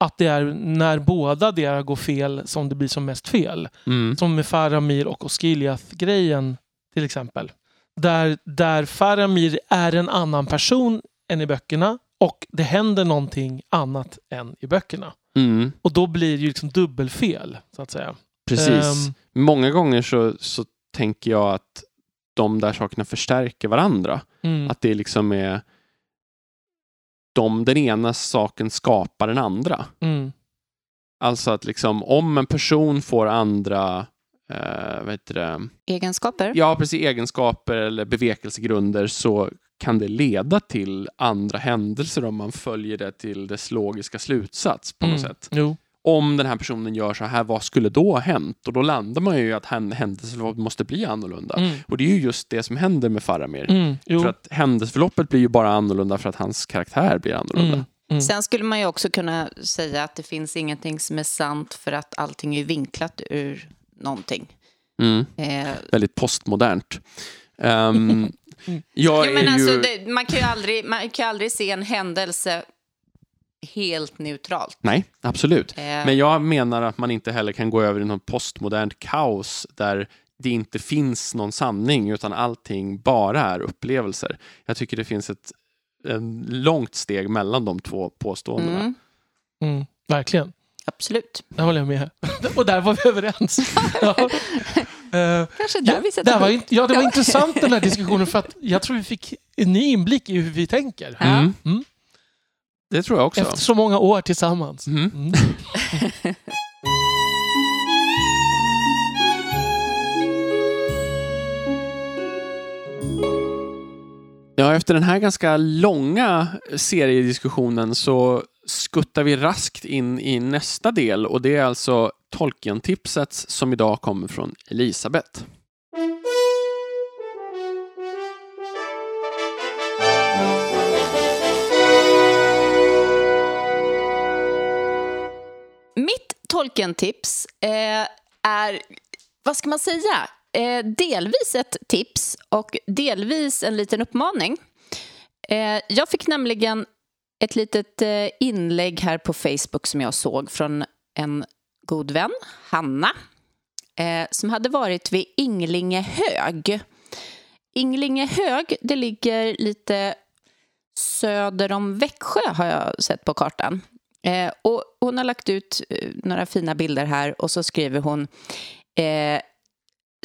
att det är när båda delar går fel som det blir som mest fel. Mm. Som med Faramir och Osgiliath-grejen till exempel. Där, där Faramir är en annan person än i böckerna och det händer någonting annat än i böckerna. Mm. Och då blir det ju liksom dubbelfel, så att säga. Precis. Ehm, Många gånger så, så tänker jag att de där sakerna förstärker varandra. mm, Att det liksom är de, den ena saken skapar den andra. mm, Alltså att liksom om en person får andra eh, vad heter det? Egenskaper? Ja, precis, egenskaper eller bevekelsegrunder så kan det leda till andra händelser om man följer det till dess logiska slutsats på något mm. sätt. Jo. om den här personen gör så här, vad skulle då ha hänt? Och då landar man ju i att hän- händelseförloppet måste bli annorlunda. Mm. Och det är ju just det som händer med Faramir. Mm. För att händelseförloppet blir ju bara annorlunda för att hans karaktär blir annorlunda. Mm. Mm. Sen skulle man ju också kunna säga att det finns ingenting som är sant för att allting är vinklat ur någonting. Mm. Eh, Väldigt postmodernt. Ehm, (laughs) jag jo, men är alltså, ju... det, man, kan ju aldrig, man kan ju aldrig se en händelse helt neutralt. Nej, absolut. Eh, Men jag menar att man inte heller kan gå över i något postmodernt kaos där det inte finns någon sanning utan allting bara är upplevelser. Jag tycker det finns ett en långt steg mellan de två påståendena. mm, Mm. Verkligen. Absolut. Där håller jag med. (laughs) Och där var vi överens. ja. (laughs) Eh, Kanske där ja, vi sätter det var, in- ja, det var intressant den här diskussionen för att jag tror vi fick en ny inblick i hur vi tänker. Mm. Mm. Det tror jag också. Efter så många år tillsammans. Mm. Mm. Ja, efter den här ganska långa seriediskussionen så skuttar vi raskt in i nästa del och det är alltså Tolkien-tipset som idag kommer från Elisabeth. Mitt Tolkien-tips eh, är, vad ska man säga, eh, delvis ett tips och delvis en liten uppmaning. Eh, jag fick nämligen ett litet eh, inlägg här på Facebook som jag såg från en god vän, Hanna, eh, som hade varit vid Inglingehög. Inglingehög, det ligger lite söder om Växjö har jag sett på kartan. Eh, och hon har lagt ut några fina bilder här och så skriver hon eh,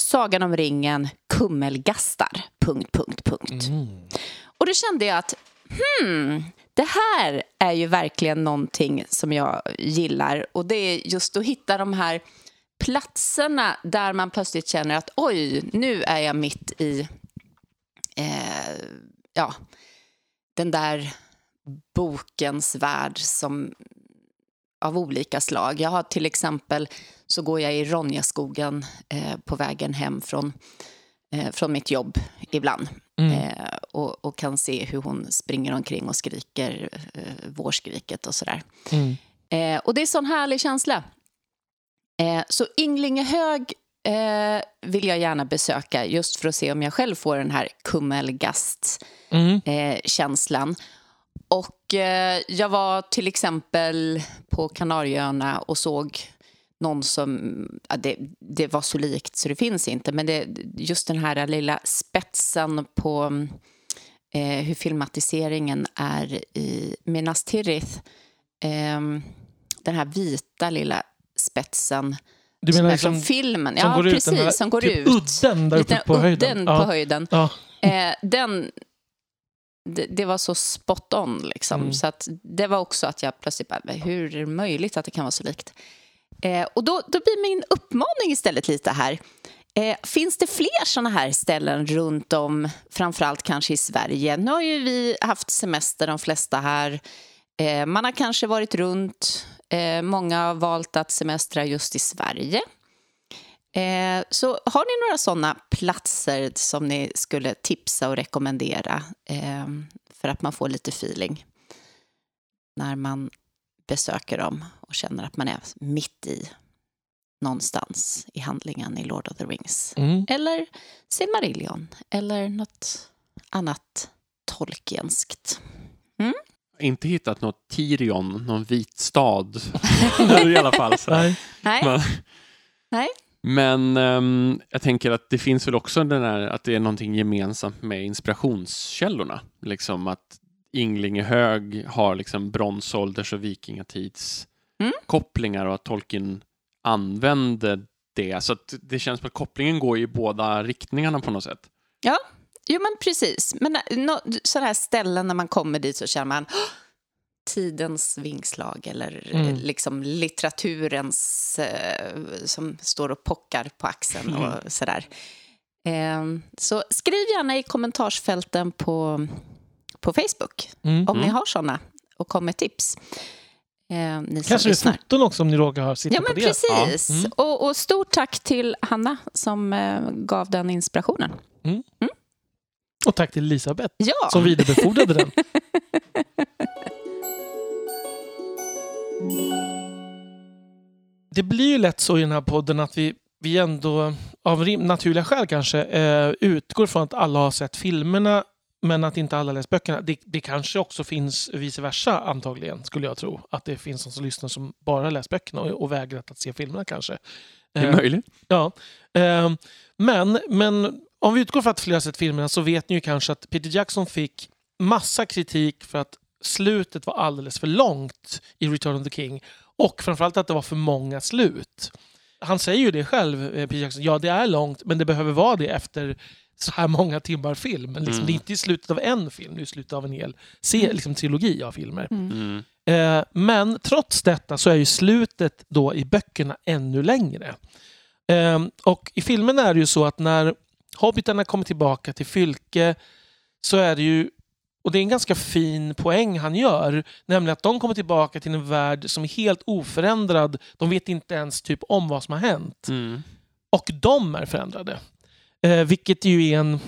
Sagan om ringen, kummelgastar, punkt, punkt, punkt. Mm. Och då kände jag att hmm, det här är ju verkligen någonting som jag gillar och det är just att hitta de här platserna där man plötsligt känner att oj, nu är jag mitt i eh, ja, den där bokens värld som av olika slag. Jag har till exempel så går jag i Ronjaskogen eh, på vägen hem från, eh, från mitt jobb ibland Mm. eh, och, och kan se hur hon springer omkring och skriker eh, vårskriket och sådär. Mm. Eh, och det är sån härlig känsla. Eh, så Inglingehög eh, vill jag gärna besöka just för att se om jag själv får den här kummelgast-känslan. Mm. Och eh, jag var till exempel på Kanarieöarna och såg någon som, ja, det, det var så likt så det finns inte, men det, just den här lilla spetsen på eh, hur filmatiseringen är i Minas Tirith. Eh, den här vita lilla spetsen Du som menar är liksom från filmen. som ja, går ut, precis, här, som går typ ut. udden där uppe på höjden? udden ja. på höjden. Ja. Eh, den, det, det var så spot on, liksom. Mm. Så att det var också att jag plötsligt bara, hur är det möjligt att det kan vara så likt? Eh, och då, då blir min uppmaning istället lite här. Eh, finns det fler såna här ställen runt om, framförallt kanske i Sverige? Nu har ju vi haft semester, de flesta här. Eh, man har kanske varit runt. Eh, många har valt att semestra just i Sverige. Eh, så har ni några sådana platser som ni skulle tipsa och rekommendera eh, för att man får lite feeling när man besöker dem och känner att man är mitt i någonstans i handlingen i Lord of the Rings. Mm. Eller Silmarillion eller något annat Tolkienskt. Inte hittat något Tirion, någon vit stad. (laughs) I alla fall. Så. Nej. Nej, Men, nej. men ehm, jag tänker att det finns väl också den här, att det är någonting gemensamt med inspirationskällorna. Liksom att Inglingehög har liksom bronsålders och vikingatids Mm. kopplingar och att Tolkien använde det. Så att det känns som att kopplingen går i båda riktningarna på något sätt. Jo, men precis. Men eh, nå- sådana här ställen när man kommer dit så känner man "Åh, tidens vingslag eller eh, Mm. liksom litteraturens eh, som står och pockar på axeln och (laughs) sådär. Eh, så skriv gärna i kommentarsfälten på, på Facebook Mm. om ni Mm. har sådana och kom med tips. Eh, ni Kanske det är lyssnar. foton också om ni råkar ha sitta Ja, på men det. precis. Ja. Mm. Och, och stort tack till Hanna som eh, gav den inspirationen. Och tack till Elisabeth Ja, som vidarebefordrade den. (laughs) Det blir ju lätt så i den här podden att vi, vi ändå av naturliga skäl kanske eh, utgår från att alla har sett filmerna men att inte alla läst böckerna. Det, det kanske också finns vice versa antagligen, skulle jag tro. Att det finns någon som lyssnar som bara läst böckerna och, och vägrat att se filmerna kanske. Det är Eh, möjligt. Ja. Eh, men, men om vi utgår från att fler har sett filmerna så vet ni ju kanske att Peter Jackson fick massa kritik för att slutet var alldeles för långt i Return of the King och framförallt att det var för många slut. Han säger ju det själv, eh, Peter Jackson. Ja, det är långt, men det behöver vara det efter så här många timmar film. Men liksom, Mm. Det är inte i slutet av en film, det är i slutet av en hel se, liksom, trilogi av filmer. Mm. Eh, men trots detta så är ju slutet då i böckerna ännu längre. Eh, och i filmen är det ju så att när hobbitarna kommer tillbaka till Fylke så är det ju, och det är en ganska fin poäng han gör, nämligen att de kommer tillbaka till en värld som är helt oförändrad. De vet inte ens typ om vad som har hänt. Mm. Och de är förändrade. Eh, vilket ju är en...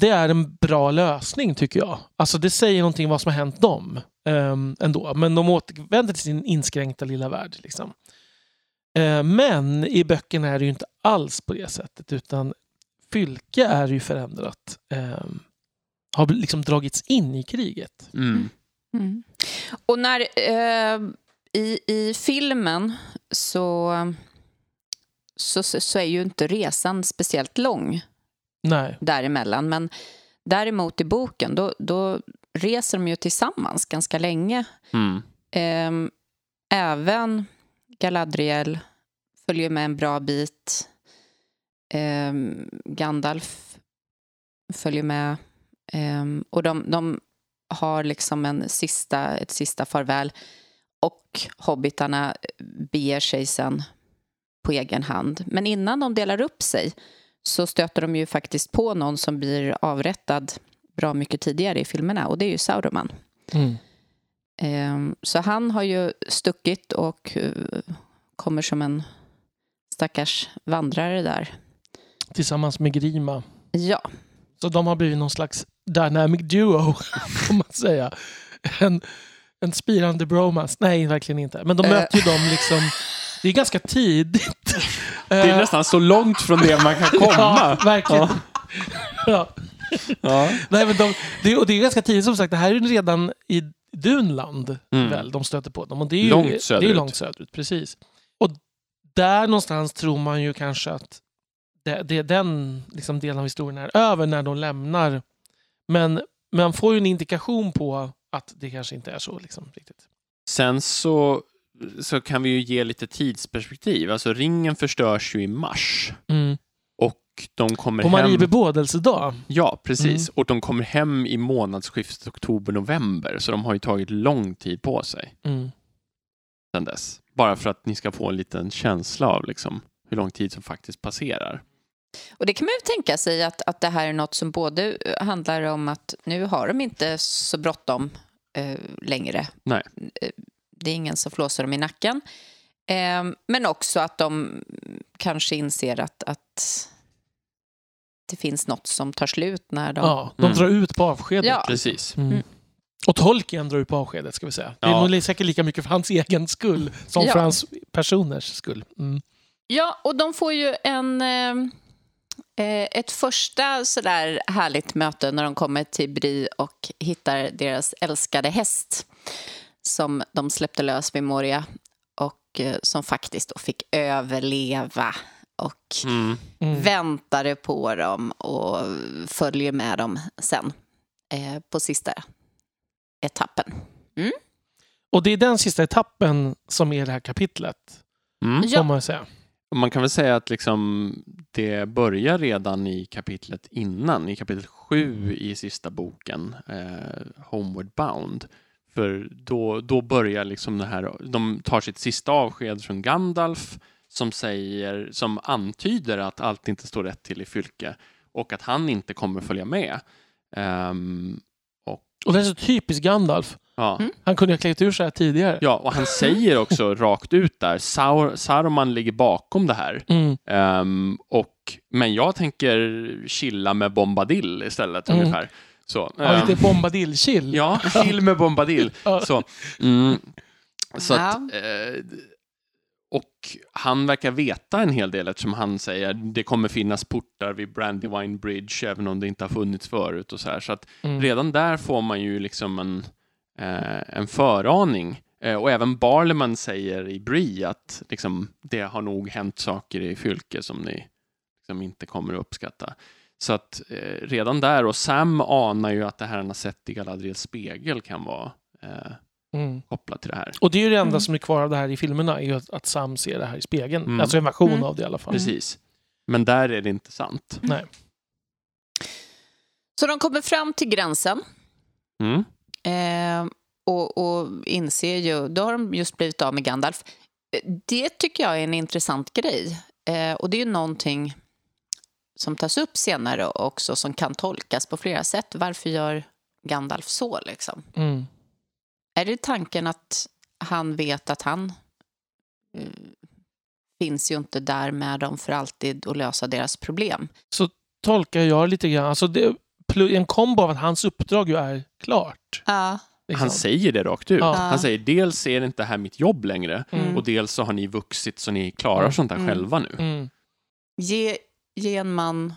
Det är en bra lösning tycker jag. Alltså det säger någonting vad som har hänt dem ehm, ändå. Men de återvänder till sin inskränkta lilla värld. Liksom. Eh, men i böckerna är det ju inte alls på det sättet. Utan Fylke är ju förändrat. ehm, har liksom dragits in i kriget. Mm. Mm. Och när, eh, i, i filmen så, så, så så är ju inte resan speciellt lång Nej. däremellan. Men däremot i boken, då, då reser de ju tillsammans ganska länge. Mm. Ehm, även Galadriel följer med en bra bit. Ehm, Gandalf följer med. Ehm, och de, de har liksom en sista, ett sista farväl. Och hobbitarna beger sig sen på egen hand. Men innan de delar upp sig så stöter de ju faktiskt på någon som blir avrättad bra mycket tidigare i filmerna och det är ju Sauroman. Mm. Ehm, Så han har ju stuckit och eh, kommer som en stackars vandrare där. Tillsammans med Grima. Ja, Så de har blivit någon slags dynamic duo, (laughs) får man säga. En, en spirande bromance. Nej, verkligen inte. Men de Eh. möter ju dem liksom... Det är ganska tidigt. (laughs) Det är nästan så långt från det man kan (laughs) komma. Ja, verkligen. (laughs) Ja. Ja. Nej, men de, det, och det är ganska tidigt som sagt. Det här är redan i Dunland Mm. väl, de stöter på dem. Och det är ju, Långt Det är söderut. långt söderut, precis. Och där någonstans tror man ju kanske att det, det, den liksom, delen av historien är över när de lämnar. Men man får ju en indikation på att det kanske inte är så. Liksom, riktigt. Sen så, så kan vi ju ge lite tidsperspektiv. Alltså ringen förstörs ju i mars. Mm. Och de kommer På hem... Marie bebådelsedag. Ja, precis. Och de kommer hem i månadsskiftet oktober-november. Så de har ju tagit lång tid på sig Mm. sedan dess. Bara för att ni ska få en liten känsla av liksom, hur lång tid som faktiskt passerar. och det kan man ju tänka sig att, att det här är något som både eh, handlar om att nu har de inte så bråttom eh, längre. Nej. Det är ingen som flåsar dem i nacken. Eh, men också att de kanske inser att, att det finns något som tar slut när de... Ja, de Mm. drar ut på avskedet. Ja. Precis. Mm. Mm. Och Tolkien drar ut på avskedet, ska vi säga. Det är Ja. nog säkert lika mycket för hans (laughs) egen skull som Ja. för hans personers skull. Mm. Ja, och de får ju en, eh, eh, ett första sådär härligt möte när de kommer till Bri och hittar deras älskade häst som de släppte lös vid Moria och eh, som faktiskt då fick överleva och Mm. Mm. väntade på dem och följer med dem sen eh, på sista etappen. Och det är den sista etappen som är det här kapitlet, Mm. Ja. får man säga. Man kan väl säga att liksom det börjar redan i kapitlet innan, i kapitel sju i sista boken, eh, Homeward Bound. För då, då börjar liksom det här, de tar sitt sista avsked från Gandalf som säger, som antyder att allt inte står rätt till i Fylke och att han inte kommer följa med. Ehm, Och det är så typiskt Gandalf. ja. Mm. Han kunde ha klivit ur så här tidigare. ja, och han säger också rakt ut där, Saur, Saruman ligger bakom det här. Mm. Ehm, och, men jag tänker chilla med Bombadil istället Mm. ungefär. Så, Ja, ehm, lite Bombadil-chill. ja, chill med Bombadil. (laughs) Ja. Så, mm, så att, eh, och han verkar veta en hel del eftersom han säger det kommer finnas portar vid Brandywine Bridge även om det inte har funnits förut och så här. Så att Mm. redan där får man ju liksom en, eh, en föraning. Eh, och även Barleman säger i Bree att liksom, det har nog hänt saker i Fylke som ni liksom inte kommer att uppskatta. Så att eh, redan där, och Sam anar ju att det här han har sett i Galadriels spegel kan vara eh, Mm. kopplat till det här. Och det är ju det enda Mm. som är kvar av det här i filmerna, är ju att, att Sam ser det här i spegeln. Mm. Alltså en version Mm. av det i alla fall. Precis. Men där är det inte sant. Nej. Så de kommer fram till gränsen Mm. eh, och, och inser ju, då har de just blivit av med Gandalf. Eh, Det tycker jag är en intressant grej. Eh, och det är ju någonting som tas upp senare också som kan tolkas på flera sätt. Varför gör Gandalf så liksom? Mm. Är det tanken att han vet att han eh, finns ju inte där med dem för alltid och lösa deras problem? Tolkar jag lite grann. Alltså det, en kombo av att hans uppdrag ju är klart. Ja. liksom. Han säger det rakt ut. Ja. Han säger dels är det inte här mitt jobb längre Mm. och dels så har ni vuxit så ni klarar Mm. sånt här Mm. själva nu. Mm. Ge, ge en man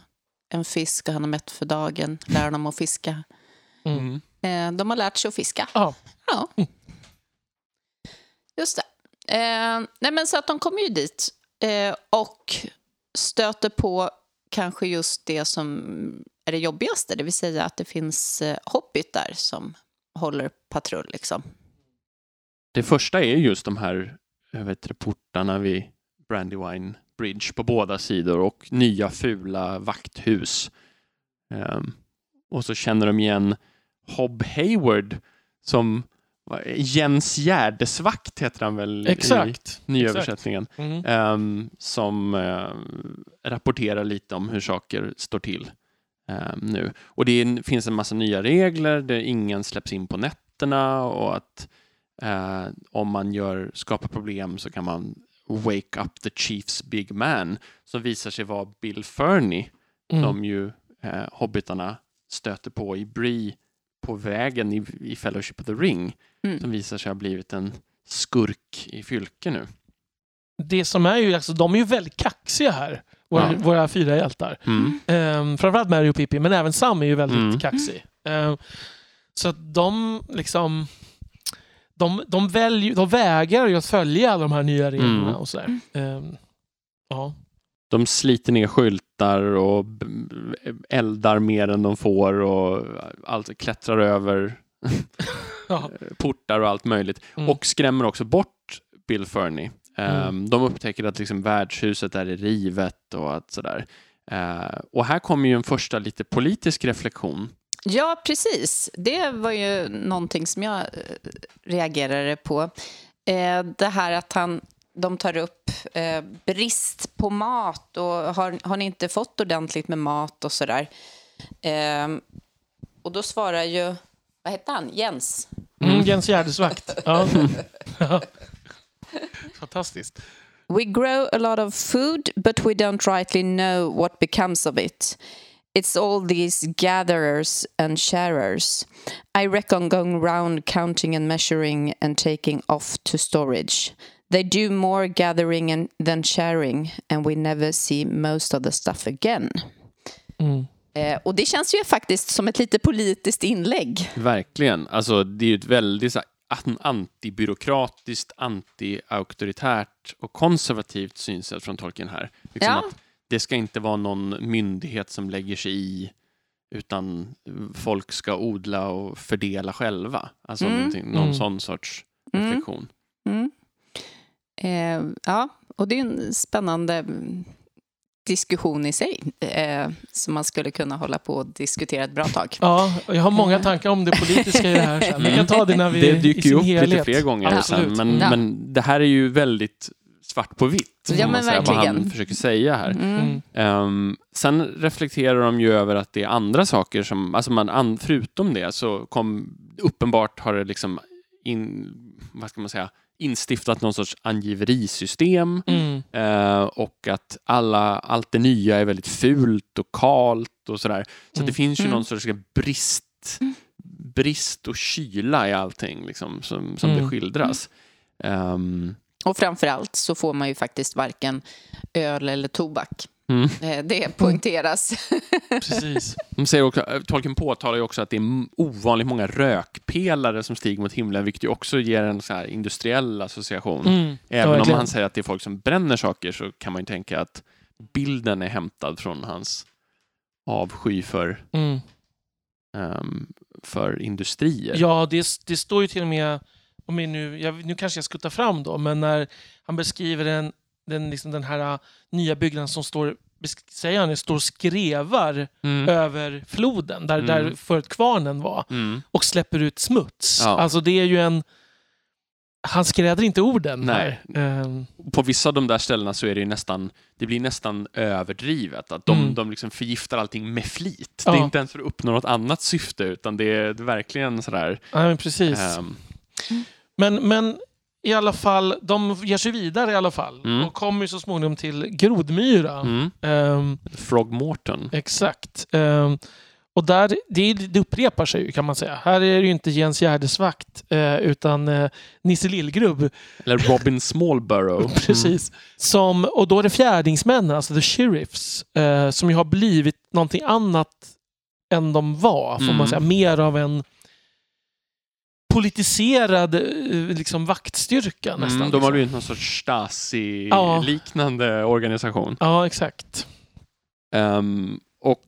en fisk och han är mätt för dagen. Lär honom att fiska. Mm. Eh, de har lärt sig att fiska. Ja. Ja. Just det. Eh, nej men så att de kommer ju dit eh, och stöter på kanske just det som är det jobbigaste, det vill säga att det finns eh, hobbitar som håller patrull. Liksom. Det första är just de här jag vet, portarna vid Brandywine Bridge på båda sidor och nya fula vakthus. Ehm, och så känner de igen Hob Hayward som Jens Gärdesvakt heter han väl Exakt. i nyöversättningen. Mm. ehm, som ehm, rapporterar lite om hur saker står till ehm, nu. Och det är, finns en massa nya regler där ingen släpps in på nätterna och att eh, om man gör, skapar problem så kan man wake up the chief's big man som visar sig vara Bill Fernie Mm. som ju eh, hobbitarna stöter på i Bree på vägen i, i Fellowship of the Ring Mm. som visar sig ha blivit en skurk i fylke nu. Det som är ju, alltså, de är ju väldigt kaxiga här, våra, Ja. våra fyra hjältar. Mm. Um, framförallt Mary och Pippi, men även Sam är ju väldigt Mm. kaxig. Ehm, så att de liksom... De, de, väljer, de vägrar ju att följa alla de här nya reglerna Mm. och sådär. Ehm, ja. De sliter ner skyltar och eldar mer än de får och allt, klättrar över (laughs) ja. portar och allt möjligt. Mm. Och skrämmer också bort Bill Fernie. Ehm, Mm. De upptäcker att liksom värdshuset är rivet och att sådär. Eh, och här kommer ju en första lite politisk reflektion. Ja, precis. Det var ju någonting som jag eh, reagerade på. Eh, det här att han, de tar upp eh, brist på mat och har, har ni inte fått ordentligt med mat och sådär. Eh, och då svarar ju, vad hette han, Jens? Mm, Jens Gärdesvakt. (laughs) Ja. (laughs) Fantastiskt. We grow a lot of food, but we don't rightly know what becomes of it. It's all these gatherers and sharers. I reckon going round counting and measuring and taking off to storage. They do more gathering and, than sharing, and we never see most of the stuff again. Mm. Eh, och det känns ju faktiskt som ett lite politiskt inlägg. Verkligen. Alltså, det är ju ett väldigt antibyråkratiskt, anti-auktoritärt och konservativt synsätt från Tolkien här. Liksom Ja. att det ska inte vara någon myndighet som lägger sig i utan folk ska odla och fördela själva. Alltså Mm. någon Mm. sån sorts Mm. reflektion. Mm. Eh, ja, och det är en spännande diskussion i sig eh, som man skulle kunna hålla på och diskutera ett bra tag. Ja, och jag har många tankar om det politiska i det här sen. Vi kan ta det när vi Det i dyker ju upp helhet. lite fler gånger Absolut. sen, men, Ja. men det här är ju väldigt svart på vitt. Ja, men säga, Vad han försöker säga här. Mm. Ehm, sen reflekterar de ju över att det är andra saker som, alltså man, an, förutom det så kom, uppenbart har det liksom in, vad ska man säga, instiftat någon sorts angiverisystem Mm. eh, och att alla, allt det nya är väldigt fult och kalt och sådär. Så Mm. det finns ju Mm. någon sorts brist, brist och kyla i allting liksom, som, som Mm. det skildras. Ehm, Och framför allt så får man ju faktiskt varken öl eller tobak. mm. Eh, Det poängteras. (laughs) Precis. De säger också, eh, Tolkien påtalar ju också att det är ovanligt många rökpelare som stiger mot himlen, vilket ju också ger en så här industriell association. Mm. Även om han säger att det är folk som bränner saker så kan man ju tänka att bilden är hämtad från hans avsky för, Mm. ehm, för industrier. Ja, det, det står ju till och med om jag nu, jag, nu kanske jag skuttar fram då, men när han beskriver den, den, liksom den här uh, nya byggnaden som står, säger han, det står skrevar Mm. över floden där, Mm. där förut kvarnen var Mm. och släpper ut smuts. Ja. Alltså det är ju en... Han skräder inte orden Nej. här. Ehm, På vissa av de där ställena så är det nästan, det blir nästan överdrivet. Att de, Mm. de liksom förgiftar allting med flit. Ja. Det är inte ens för att uppnå något annat syfte, utan det är, det är verkligen sådär... ja, precis. Ehm, Men, men i alla fall, de ger sig vidare i alla fall Mm. och kommer ju så småningom till Grodmyra. mm. Ehm, Frog Morton. exakt. Ehm, och där, det, det upprepar sig ju kan man säga. Här är det ju inte Jens Gärdesvakt eh, utan eh, Nisse Lillgrubb. Eller Robin Smallborough. (laughs) Precis. Som, och då är det fjärdingsmännen, alltså the sheriffs, eh, som ju har blivit någonting annat än de var. Får Mm. man säga. Mer av en politiserad eh, liksom, vaktstyrka nästan. Mm, de har blivit någon sorts Stasi-liknande organisation. Ja, exakt. Ehm, och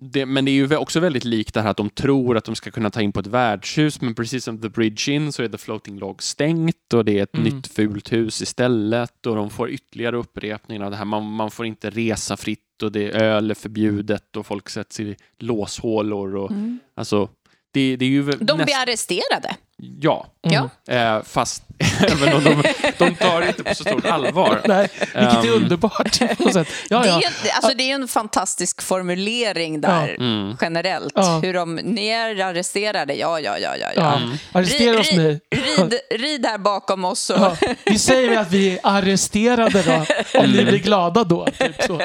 det, men det är ju också väldigt likt det här att de tror att de ska kunna ta in på ett värdshus, men precis som The Bridge In så är The Floating Log stängt och det är ett Mm. nytt fult hus istället och de får ytterligare upprepningar av det här. Man, man får inte resa fritt och det öl är förbjudet och folk sätts i låshålor och Mm. alltså det, det är ju De näst- blir arresterade. Ja, Mm. Ja. eh, fast (laughs) även om de, de tar det inte på så stort allvar. (laughs) Nej, vilket är Ehm. underbart på sätt. Ja, Det, ja. är, ju- alltså, det är en fantastisk formulering där, Mm. generellt. Ja. Hur de, ni är arresterade, ja, ja, ja, ja. ja. ja. Arrestera oss nu. rid, rid här bakom oss. Och, Ja. Vi säger att vi är arresterade då, om ni blir glada då. Typ så.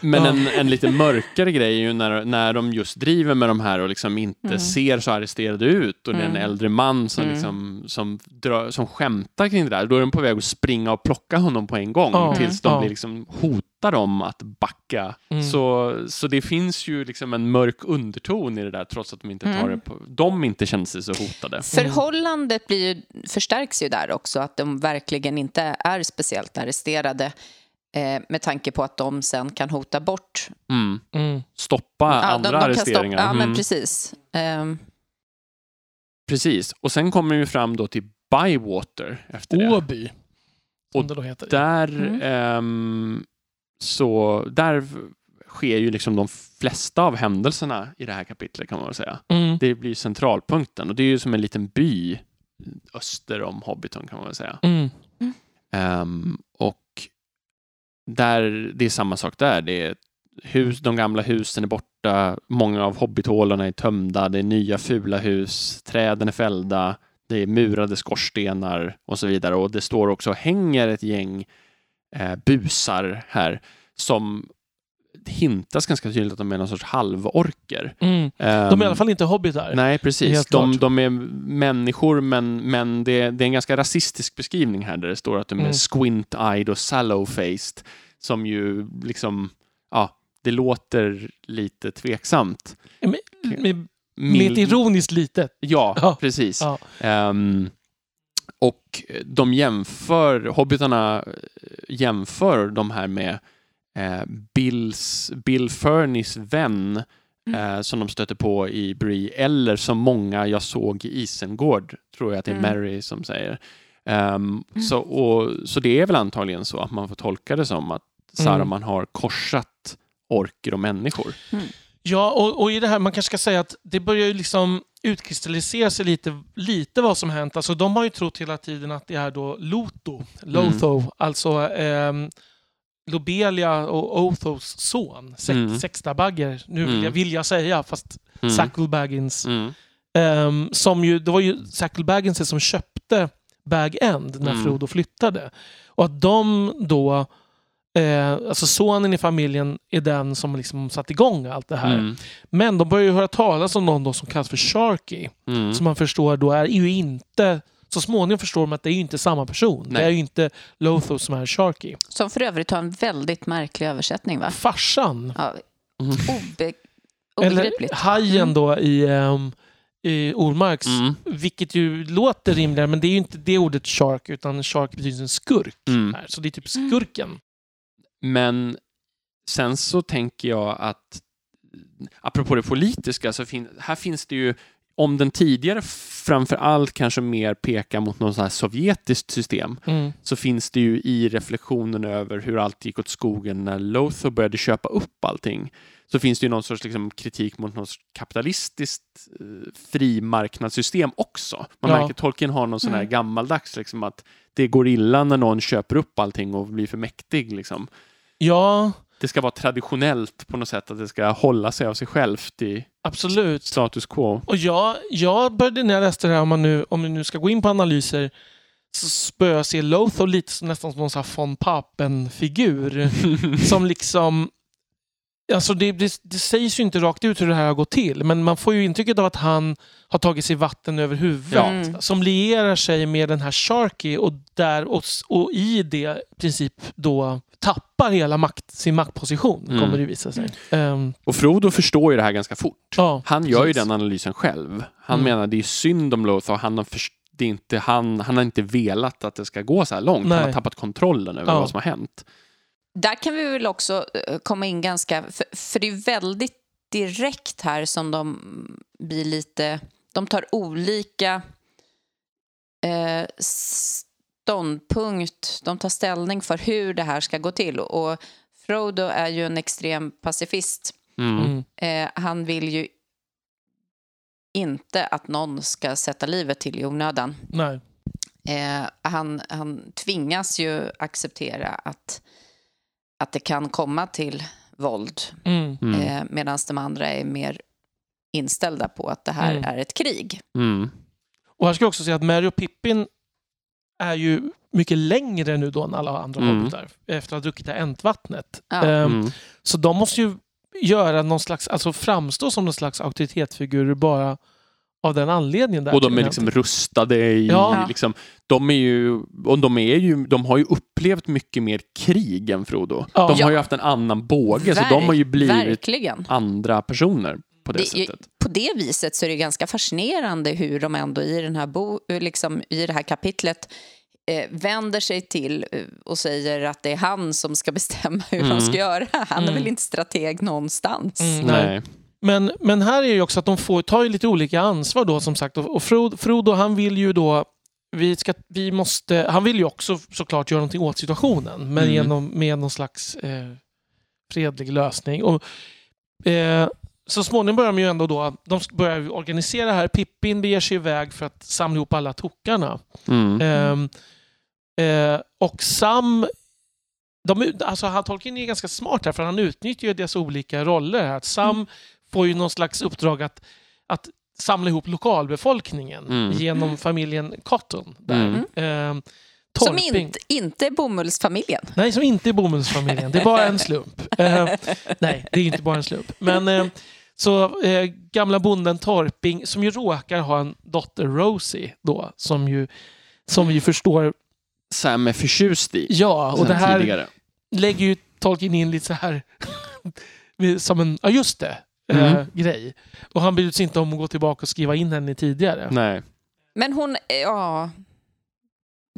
Men Ja. en, en lite mörkare grej är ju när, när de just driver med de här och liksom inte Mm. ser så arresterade ut och det är en Mm. Äldre man som, Mm. liksom, som, drar, som skämtar kring det där. Då är de på väg att springa och plocka honom på en gång Ja. tills de blir liksom hotar dem att backa. Mm. Så, så det finns ju liksom en mörk underton i det där trots att de inte tar Mm. det på, de inte känner sig så hotade. Förhållandet blir ju, förstärks ju där också, att de verkligen inte är speciellt arresterade eh, med tanke på att de sen kan hota bort Mm. Mm. Stoppa Ja, andra de, de kan arresteringar. Stoppa, ja, men Mm. precis. Ehm, Precis, och sen kommer vi fram då till Bywater efter det. Åby, som Och det då heter. Där, Mm. ehm, så, där sker ju liksom de flesta av händelserna i det här kapitlet kan man väl säga. Mm. Det blir centralpunkten och det är ju som en liten by öster om Hobbiton kan man väl säga. Mm. Ehm, och där, det är samma sak där. Det är hus, de gamla husen är borta, många av hobbithålorna är tömda, det är nya fula hus, träden är fällda, det är murade skorstenar och så vidare. Och det står också hänger ett gäng eh, busar här som hintas ganska tydligt att de är någon sorts halvorker. Mm. De är i alla fall inte hobbitar. Nej, precis. De, de är människor, men, men det, det är en ganska rasistisk beskrivning här där det står att de är Mm. squint-eyed och sallow-faced. Som ju liksom, det låter lite tveksamt. Med, med, med ett ironiskt litet. Ja, Ja. precis. Ja. Ehm, och de jämför, hobbitarna jämför de här med eh, Bills, Bill Fernies vän eh, som de stöter på i Bree, eller som många jag såg i Isengård, tror jag att det är Mm. Mary som säger. Ehm, så, och, så det är väl antagligen så att man får tolka det som att Saruman har korsat orker och människor. Ja, och, och i det här, man kanske ska säga att det börjar ju liksom utkristallisera sig lite, lite vad som hänt. Alltså de har ju trott hela tiden att det är då Loto, Lotho, alltså ehm, Lobelia och Othos son, sex, Mm. sextabagger, nu vill, Mm. jag, vill jag säga, fast Mm. Sackle Baggins. Mm. ehm, som ju, det var ju Sackle Baggins som köpte Bag End när Mm. Frodo flyttade. Och att de då, eh, alltså sonen i familjen är den som liksom satt igång allt det här. Mm. Men de börjar ju höra talas om någon då som kallas för Sharky. Mm. Som man förstår då är ju inte... Så småningom förstår de att det är ju inte samma person. Nej. Det är ju inte Lothos som är Sharky. som för övrigt har en väldigt märklig översättning, va? Farsan. Ja, Mm. obe, Eller obegripligt. hajen Mm. då i, um, i Ormarks. Mm. Vilket ju låter rimligare, men det är ju inte det ordet shark, utan shark betyder en skurk. Mm. Här. Så det är typ skurken. Men sen så tänker jag att apropå det politiska så fin, här finns det ju om den tidigare framför allt kanske mer pekar mot något sånt sovjetiskt system Mm. så finns det ju i reflektionen över hur allt gick åt skogen när Lothar började köpa upp allting så finns det ju någon sorts liksom, kritik mot något kapitalistiskt eh, frimarknadssystem också. Man Ja. märker att Tolkien har någon sån här Mm. gammaldags, liksom, att det går illa när någon köper upp allting och blir för mäktig. Liksom. Ja, Det ska vara traditionellt på något sätt, att det ska hålla sig av sig självt i absolut. status quo. Och jag, jag började när jag läste det här, om man nu, om vi nu ska gå in på analyser, så började jag se Lothar lite som, nästan som någon sån här von Papen-figur. (laughs) som liksom... Alltså det, det, det sägs ju inte rakt ut hur det här har gått till, men man får ju intrycket av att han har tagit sig vatten över huvudet. Mm. Som lierar sig med den här Sharky och, där, och, och i det princip då tappar hela makt, sin maktposition, Mm. kommer det visa sig. Ehm, Och Frodo förstår ju det här ganska fort. ja, Han gör ju precis. den analysen själv. Han Mm. menar det är synd om Lothar. Han har, det är inte, han, han har inte velat att det ska gå så här långt. Nej. Han har tappat kontrollen över Ja. vad som har hänt. Där kan vi väl också eh, komma in ganska... För, för det är väldigt direkt här som de blir lite... De tar olika eh, ståndpunkt. De tar ställning för hur det här ska gå till. Och Frodo är ju en extrem pacifist. Mm. Mm. Eh, han vill ju inte att någon ska sätta livet till i onödan. Nej. Eh, han, han tvingas ju acceptera att, att det kan komma till våld Mm. Mm. eh, medan de andra är mer inställda på att det här Mm. är ett krig. Mm. Och här ska jag också säga att Mary och Pippin är ju mycket längre nu då än alla andra Mm. hobbitar. Efter att ha druckit det här äntvattnet. Ja. Mm. Så de måste ju göra någon slags, alltså framstå som någon slags auktoritetsfigurer bara av den anledningen. Där Och de är liksom rustade i, Ja. liksom, de är ju, och de är ju, de har ju upplevt mycket mer krig än Frodo. Ja. De har ju haft en annan båge, så de har ju Verk- blivit Verkligen. andra personer på det, Det sättet. På det viset så är det ganska fascinerande hur de ändå i, den här bo, liksom, i det här kapitlet eh, vänder sig till eh, och säger att det är han som ska (laughs) bestämma hur Mm. de ska göra. Han är Mm. väl inte strateg någonstans. Mm, nej. Men, men här är ju också att de får, tar ju lite olika ansvar då som sagt. Och och Frodo, Frodo han vill ju då vi ska, vi måste, han vill ju också såklart göra någonting åt situationen men Mm. genom, med någon slags eh, fredlig lösning. Och, eh, så småningom börjar de ju ändå då, de börjar organisera här. Pippin beger sig iväg för att samla ihop alla tockarna. Mm. Ehm, eh, och Sam... De, alltså, han Tolkien är ganska smart här, för han utnyttjar ju deras olika roller. Här. Att Sam Mm. Får ju någon slags uppdrag att, att samla ihop lokalbefolkningen Mm. genom familjen Cotton. Där. Mm. Ehm, Som inte, inte är bomullsfamiljen. Nej, som inte är bomullsfamiljen. Det är bara en slump. (laughs) Eh, nej, det är inte bara en slump. Men eh, så eh, gamla bonden Torping, som ju råkar ha en dotter Rosie då, som ju, som vi förstår, Sam är förtjust i. ja, och det här tidigare. lägger ju Tolkien in lite så här (laughs) som en, ja just det, eh, Mm. grej. Och han bryr sig inte om att gå tillbaka och skriva in henne tidigare. Nej. Men hon, ja...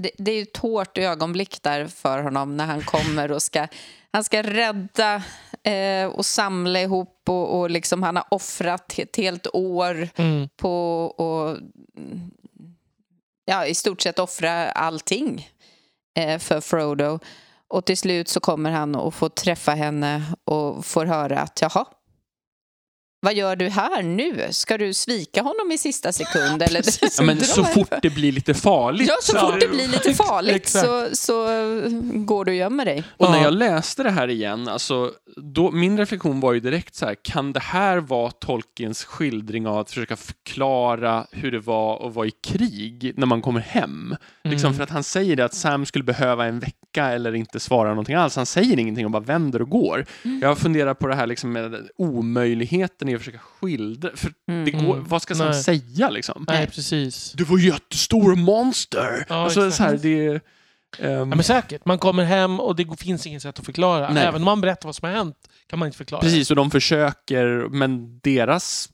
Det, det är ju ett hårt ögonblick där för honom när han kommer och ska, han ska rädda eh, och samla ihop och, och liksom han har offrat ett helt år Mm. på att ja, i stort sett offra allting eh, för Frodo. Och till slut så kommer han och får träffa henne och får höra att jaha, vad gör du här nu? Ska du svika honom i sista sekund? Eller Ja, men så fort det blir lite farligt. Ja, så fort det blir lite farligt så, så går du och gömmer dig. Och när Ja. jag läste det här igen, alltså, då, min reflektion var ju direkt så här, kan det här vara Tolkiens skildring av att försöka förklara hur det var att vara i krig när man kommer hem? Liksom Mm. för att han säger det att Sam skulle behöva en vecka eller inte svara någonting alls. Han säger ingenting och bara vänder och går. Jag har funderat på det här liksom med omöjligheten i att försöka skildra, för det går, Mm. vad ska Nej. säga liksom? Nej, precis. Det var jättestora monster! Ja, alltså, så här, det, ehm, Ja, men säkert. Man kommer hem och det finns inget sätt att förklara. Nej. Även om man berättar vad som har hänt kan man inte förklara. Precis, och de försöker, men deras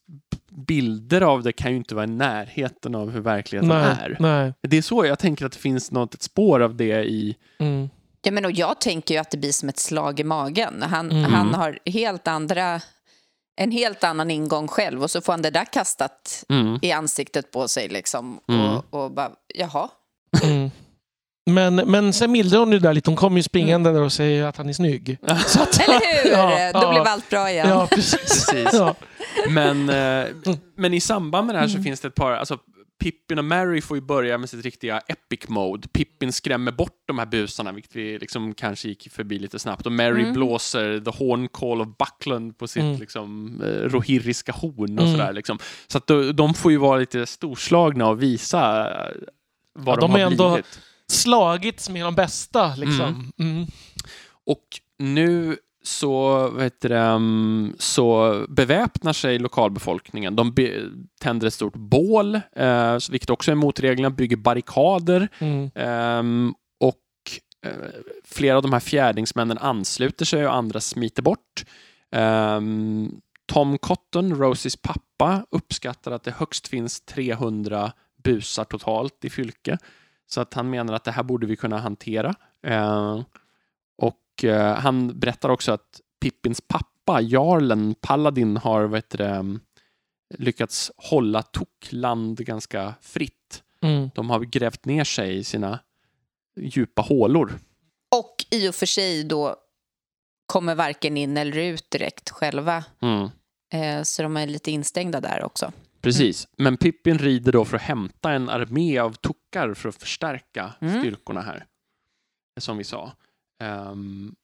bilder av det kan ju inte vara i närheten av hur verkligheten Nej, är. nej. Det är så jag tänker att det finns något, ett spår av det i... Mm. Ja, men och jag tänker ju att det blir som ett slag i magen. Han, Mm. han har helt andra en helt annan ingång själv och så får han det där kastat Mm. i ansiktet på sig liksom. Mm. Och, och bara, jaha. Mm. Men, men sen mildrar hon det där lite. Hon kommer ju springande där och säger att han är snygg. (laughs) Så att, Eller hur? Ja, Då ja. blev allt bra igen. ja, precis. Precis. Ja. Men, eh, men i samband med det här Mm. så finns det ett par, alltså Pippin och Mary får ju börja med sitt riktiga epic mode. Pippin skrämmer bort de här busarna, vilket vi liksom kanske gick förbi lite snabbt. Och Mary Mm. blåser the horn call of Buckland på sitt Mm. liksom, eh, rohirriska horn och Mm. sådär. Liksom. Så att de, de får ju vara lite storslagna och visa vad Ja, de, de har är ändå- blivit. Slagits med de bästa liksom. Mm. Och nu så, heter det, um, så beväpnar sig lokalbefolkningen. De be- tänder ett stort bål, eh, vilket också är mot reglerna, bygger barrikader Mm. ehm, och eh, flera av de här fjärdingsmännen ansluter sig och andra smiter bort. Ehm, Tom Cotton, Rosies pappa, uppskattar att det högst finns 300 busar totalt i Fylke. Så att han menar att det här borde vi kunna hantera. Eh, och eh, han berättar också att Pippins pappa, jarlen Paladin, har vad heter det, lyckats hålla Tokland ganska fritt. Mm. De har grävt ner sig i sina djupa hålor. Och i och för sig då kommer varken in eller ut direkt själva. Mm. Eh, så de är lite instängda där också. Precis, men Pippin rider då för att hämta en armé av tockar för att förstärka Mm. styrkorna här. Som vi sa. Ehm,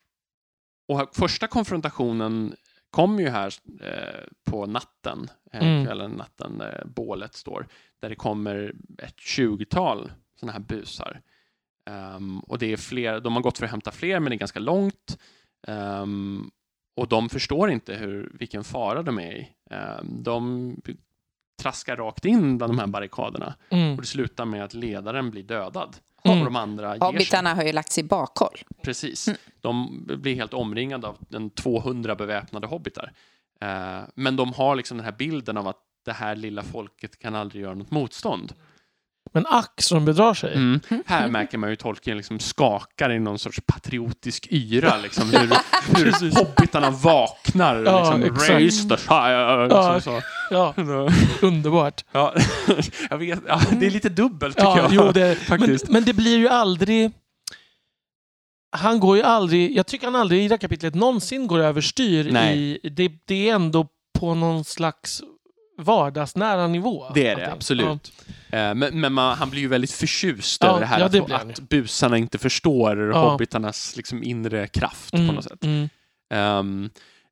och första konfrontationen kom ju här eh, på natten, eh, Mm. kvällen, natten, eh, bålet står, där det kommer ett tjugotal sådana här busar. Ehm, och det är fler, de har gått för att hämta fler, men det är ganska långt. Ehm, och de förstår inte hur, vilken fara de är i. Ehm, de traskar rakt in bland de här barrikaderna. Mm. Och det slutar med att ledaren blir dödad. Mm. Och de andra ger sig. Hobbitarna har ju lagt sig i bakhåll. Precis. Mm. De blir helt omringade av en 200 beväpnade hobbitar. Eh, men de har liksom den här bilden av att det här lilla folket kan aldrig göra något motstånd. Men ack som bedrar sig. Mm. Här märker man ju Tolkien liksom skakar i någon sorts patriotisk yra. Liksom, hur, hur (laughs) hobbitarna vaknar. Ja, liksom, exakt. Raise the shire. Ja. Liksom, så. Ja, (laughs) underbart. Ja, (laughs) jag vet, ja, det är lite dubbelt tycker Ja, jag. jo, det, men, men det blir ju aldrig... Han går ju aldrig... Jag tycker han aldrig i det här kapitlet någonsin går överstyr. I, det, det är ändå på någon slags vardagsnära nivå. Det är det, absolut. Eh, Men, men man, han blir ju väldigt förtjust Ja, över det här ja, att, det han att busarna inte förstår Ja. hobbitarnas liksom, inre kraft Ja. på Mm, något sätt. Mm. Ehm,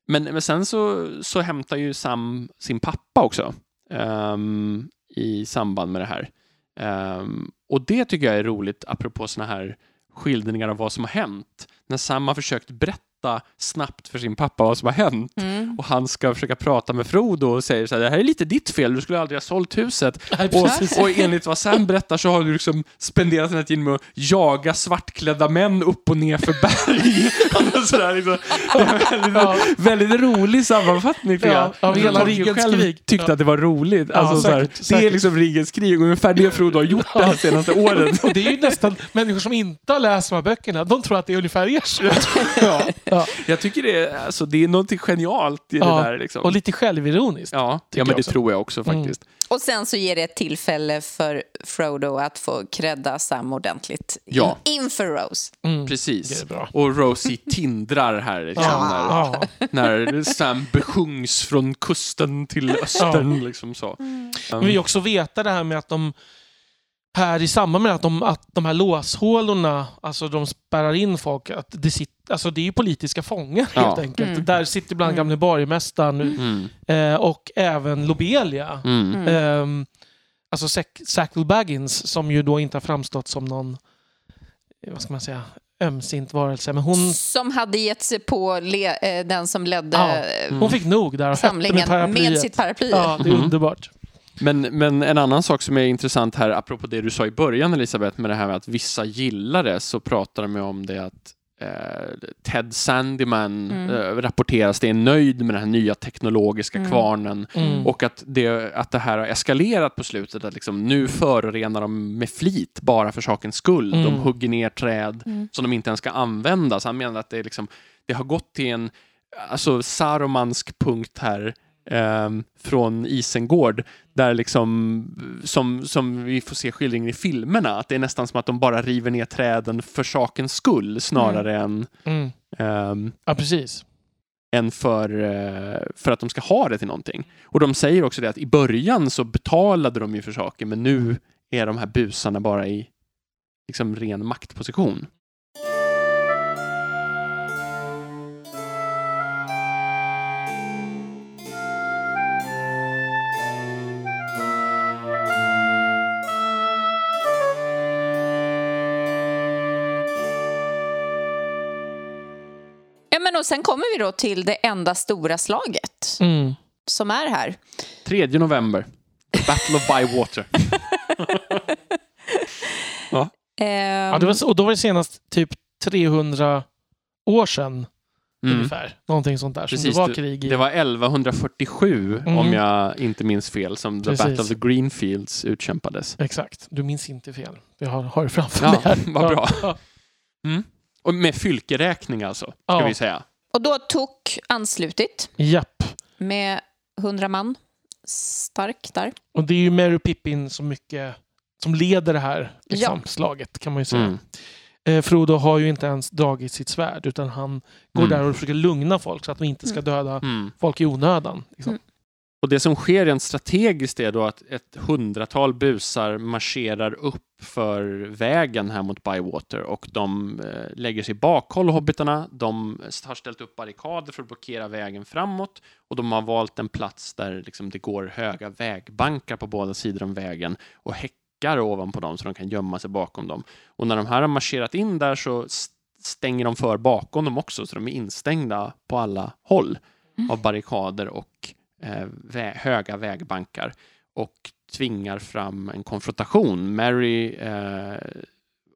men, men sen så, så hämtar ju Sam sin pappa också ehm, i samband med det här. Ehm, och det tycker jag är roligt apropå såna här skildringar av vad som har hänt. När Sam har försökt berätta snabbt för sin pappa vad som har hänt Mm. och han ska försöka prata med Frodo och säger så här, det här är lite ditt fel, du skulle aldrig ha sålt huset. (laughs) Nej. Och, och enligt vad Sam berättar så har du liksom spenderat den här tiden med att jaga svartklädda män upp och ner för berg. (laughs) Och sådär, liksom. Väldigt, Ja. väldigt rolig sammanfattning tycker Ja, jag. av hela själv krig. tyckte Ja. att det var roligt. Ja, Alltså, så här, säkert, det är liksom Ringens krig, ungefär det Frodo har gjort det här senaste (laughs) året. Och det är ju nästan människor som inte har läst de här böckerna. De tror att det är ungefär ers. Ja. Ja. Jag tycker det är, alltså, det är något genialt i Ja, det där. Liksom. Och lite självironiskt. ja, ja, men det också. tror jag också Mm. faktiskt. Och sen så ger det ett tillfälle för Frodo att få credda Sam ordentligt Ja. in, inför Rose. Mm. Precis. Och Rosie tindrar här liksom, Ja. när, Ja. när Sam besjungs från kusten till östern. Liksom så. Men vi också veta det här med att de här i samband med att de, att de här låshålorna, alltså de spärrar in folk, att det, sitter, alltså det är ju politiska fångar Ja. helt enkelt. Mm. Där sitter bland Mm. gamle borgmästaren Mm. eh, och även Lobelia. Mm. Mm. Ehm, alltså Sack- Sackle Baggins som ju då inte har framstått som någon, eh, vad ska man säga, ömsint varelse. Men hon, Som hade gett sig på le, eh, den som ledde Ja. eh, hon fick nog där samlingen paraplyet. med sitt paraply. Ja, det är Mhm. underbart. Men, men en annan sak som är intressant här, apropå det du sa i början Elisabeth, med det här med att vissa gillar det, så pratar de ju om det att eh, Ted Sandyman Mm. eh, rapporteras det är nöjd med den här nya teknologiska Mm. kvarnen Mm. och att det, att det här har eskalerat på slutet, att liksom, nu förorenar de med flit bara för sakens skull. De Mm. hugger ner träd Mm. som de inte ens ska använda. Så han menar att det, är liksom, det har gått till en alltså, saromansk punkt här eh, från Isengård, där liksom, som, som vi får se skildringen i filmerna, att det är nästan som att de bara river ner träden för sakens skull snarare än, Mm. ehm, Ja, precis. än för, eh, för att de ska ha det till någonting. Och de säger också det att i början så betalade de ju för saker, men nu är de här busarna bara i liksom ren maktposition. Men och sen kommer vi då till det enda stora slaget Mm. som är här. 3 november. The Battle of Bywater. (laughs) Ehm, Ja, det var, så- och då var det senast typ 300 år sedan Mm. ungefär. Någonting sånt där. Som Precis, det var krig i. Det var 1147, Mm. om jag inte minns fel, som The Precis. Battle of the Greenfields utkämpades. Exakt. Du minns inte fel. Jag har, har det framför Ja, mig här. vad bra. Ja. Och med fylkeräkning alltså, ska Ja. vi säga. och då Tok anslutit Japp. med 100 man stark där. Och det är ju Mary Pippin som mycket som leder det här liksom, Ja. slaget kan man ju säga. Mm. Eh, Frodo har ju inte ens dragit sitt svärd utan han går Mm. där och försöker lugna folk så att de inte ska döda Mm. folk i onödan. Liksom. Mm. Och det som sker rent strategiskt är då att ett hundratal busar marscherar upp för vägen här mot Bywater och de eh, lägger sig bakhåll hobbitarna. De har ställt upp barrikader för att blockera vägen framåt och de har valt en plats där liksom det går höga vägbankar på båda sidor om vägen och häckar ovanpå dem så de kan gömma sig bakom dem. Och när de här har marscherat in där så stänger de för bakom dem också så de är instängda på alla håll av barrikader och eh, vä höga vägbankar och tvingar fram en konfrontation. Mary eh,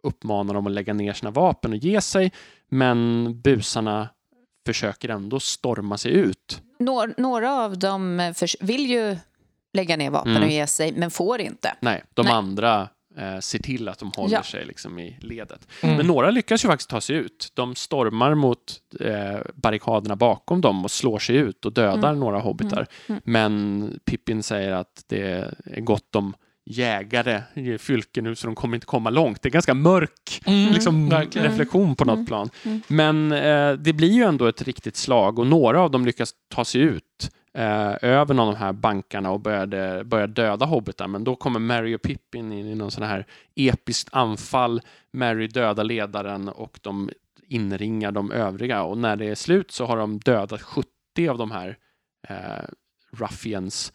uppmanar dem att lägga ner sina vapen och ge sig, men busarna försöker ändå storma sig ut. Några, några av dem eh, vill ju lägga ner vapen Mm. och ge sig, men får inte. Nej, de Nej. andra eh, ser till att de håller Ja. sig liksom i ledet. Mm. Men några lyckas ju faktiskt ta sig ut. De stormar mot eh, barrikaderna bakom dem och slår sig ut och dödar Mm. några hobbitar. Mm. Men Pippin säger att det är gott om jägare i fylke nu så de kommer inte komma långt. Det är ganska mörk Mm, liksom, verkligen. reflektion på något Mm. plan. Mm. Men eh, det blir ju ändå ett riktigt slag och några av dem lyckas ta sig ut eh, över någon av de här bankarna och började, börjar döda hobbitar. Men då kommer Mary och Pippin in i någon sån här episkt anfall. Mary dödar ledaren och de inringar de övriga. Och när det är slut så har de dödat 70 av de här eh, ruffians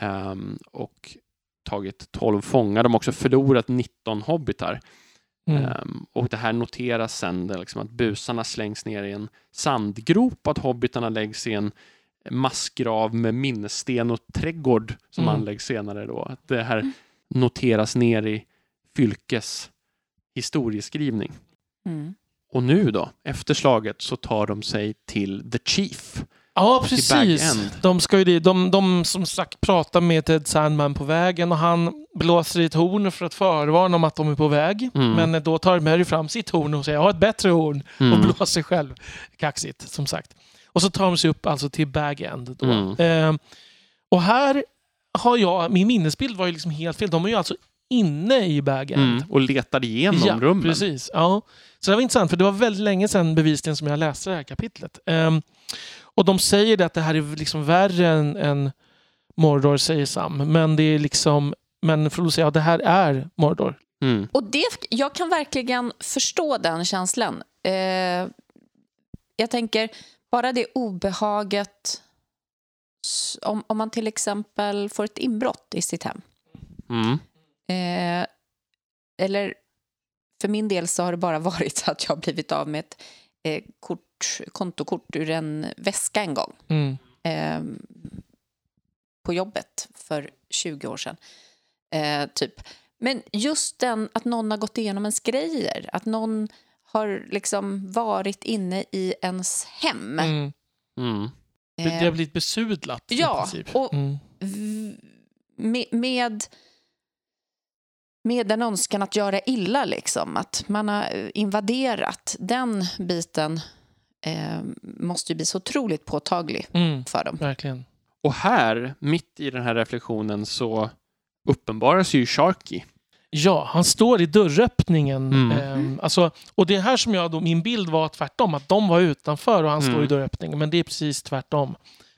ehm, och tagit 12 fångar. De har också förlorat 19 hobbitar. Mm. Ehm, och det här noteras sen, det liksom att busarna slängs ner i en sandgrop att hobbitarna läggs i en massgrav med minnessten och trädgård som Mm. anläggs senare. Då. Att det här noteras ner i Fylkes historieskrivning. Mm. Och nu då, efter slaget, så tar de sig till The Chief. Ja, precis. De, ska ju dit. De, de som sagt pratar med Ted Sandman på vägen och han blåser i ett horn för att förvarna om att de är på väg. Mm. Men då tar Mary fram sitt horn och säger jag har ett bättre horn och Mm. blåser själv. Kaxigt, som sagt. Och så tar de sig upp alltså till Bag End. Då. Mm. Eh, och här har jag, min minnesbild var ju liksom helt fel. De är ju alltså inne i Bag End. Mm. Och letar igenom ja, rummen. precis. Ja. Så det var intressant, för det var väldigt länge sedan bevisligen som jag läste det här kapitlet. Ehm, och de säger det att det här är liksom värre än, än Mordor, säger Sam. Men det är liksom... Men Frodo säger att ja, det här är Mordor. Mm. Och det, jag kan verkligen förstå den känslan. Eh, jag tänker, bara det obehaget om, om man till exempel får ett inbrott i sitt hem. Mm. Eh, eller för min del så har det bara (laughs) varit att jag har blivit av med ett eh, kort, kontokort ur en väska en gång. Mm. eh, på jobbet för 20 år sedan. Eh, typ. Men just den att någon har gått igenom ens grejer, att någon har liksom varit inne i ens hem. Mm. Mm. Det, det Eh, har blivit besudlat i ja, princip. och- Mm. med, med, med en önskan att göra illa, liksom. Att man har eh, invaderat. Den biten eh, måste ju bli så otroligt påtaglig Mm. för dem. Verkligen. Och här, mitt i den här reflektionen, så uppenbaras ju Sharky. Ja, han står i dörröppningen. Mm. Ehm, alltså, och det är här som jag då, min bild var tvärtom, att de var utanför och han står Mm. i dörröppningen. Men det är precis tvärtom.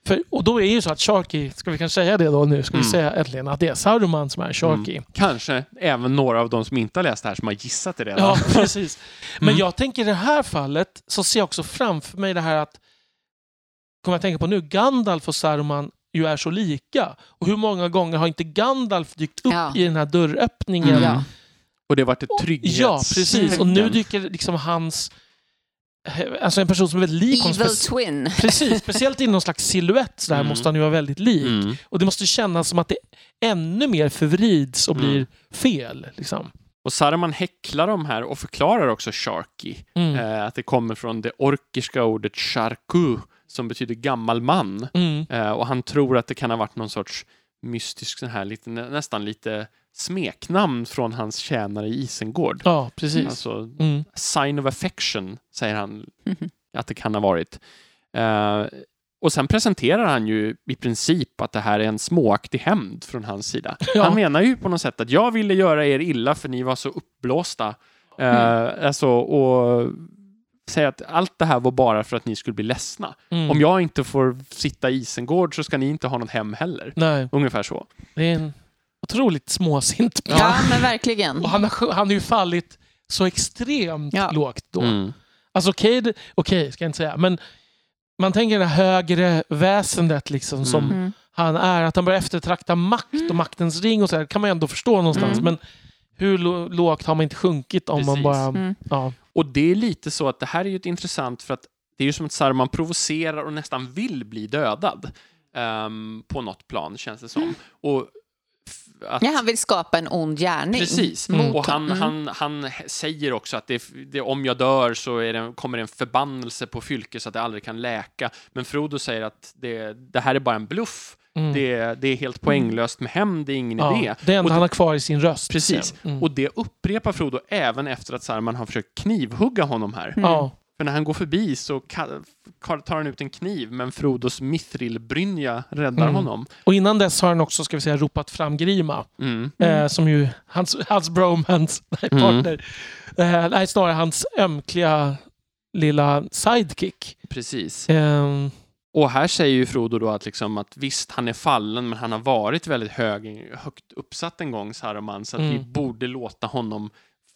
För, och då är det ju så att Sharky, ska vi kanske säga det då nu, ska vi Mm. säga äntligen att det är Sauron som är Sharky. Kanske även några av de som inte har läst det här som har gissat det redan. Ja, (laughs) precis. Men Mm. jag tänker i det här fallet så ser jag också framför mig det här att, kommer jag tänka på nu, Gandalf och Saruman ju är så lika. Och hur många gånger har inte Gandalf dykt upp Ja. i den här dörröppningen? Mm. Ja. Och det har varit ett trygghets... Ja, precis. Och nu dyker liksom hans... Alltså en person som är väldigt lik honom. Evil Twin. (laughs) Precis, speciellt i någon slags silhuett så där Mm. måste han ju vara väldigt lik. Mm. Och det måste kännas som att det ännu mer förvrids och Mm. blir fel. Liksom. Och Saruman häcklar de här och förklarar också Sharky. Mm. Eh, att det kommer från det orkiska ordet Sharku som betyder gammal man. Mm. Eh, och han tror att det kan ha varit någon sorts mystisk, sån här, lite, nä- nästan lite smeknamn från hans tjänare i Isengård. Ja, precis. Alltså, Mm. sign of affection, säger han (laughs) att det kan ha varit. Eh, och sen presenterar han ju i princip att det här är en småaktig hämnd från hans sida. (laughs) Ja. Han menar ju på något sätt att jag ville göra er illa för ni var så uppblåsta. Eh, Mm. alltså, och säga att allt det här var bara för att ni skulle bli ledsna. Mm. Om jag inte får sitta i Isengård så ska ni inte ha något hem heller. Nej, Ungefär så. det är en otroligt småsint man. Ja, men verkligen. Och han har, han har ju fallit så extremt Ja. lågt då. Mm. Alltså okej, det- okej, ska jag inte säga. Men man tänker det högre väsendet liksom som Mm. Mm. han är. Att han börjar eftertrakta makt och (gasps) maktens ring och så här, kan man ju ändå förstå någonstans. Mm. Men hur lågt har man inte sjunkit om man Precis. bara... Mm. Ja. Och det är lite så att det här är ju ett intressant för att det är ju som att Saruman provocerar och nästan vill bli dödad. ehm, på något plan, känns det som. Och f- att, Ja, han vill skapa en ond gärning. Precis. Mm. Och han, Mm. han, han säger också att det, det, om jag dör så är det, kommer det en förbannelse på Fylke så att det aldrig kan läka. Men Frodo säger att det, det här är bara en bluff. Mm. Det, det är helt poänglöst med hämnd, det är ingen ja. idé. Det enda han har kvar i sin röst. Precis. Mm. Och det upprepar Frodo även efter att Saruman har försökt knivhugga honom här. Mm. För när han går förbi så tar han ut en kniv, men Frodos mithril-brynja räddar Mm. honom. Och innan dess har han också, ska vi säga, ropat fram Grima. Mm. Eh, som ju hans, hans bromance, (laughs) nej, Mm. partner. Eh, nej, snarare hans ömkliga lilla sidekick. Precis. Eh, Och här säger ju Frodo då att, liksom att visst, han är fallen, men han har varit väldigt hög, högt uppsatt en gång, Saruman, så att Mm. vi borde låta honom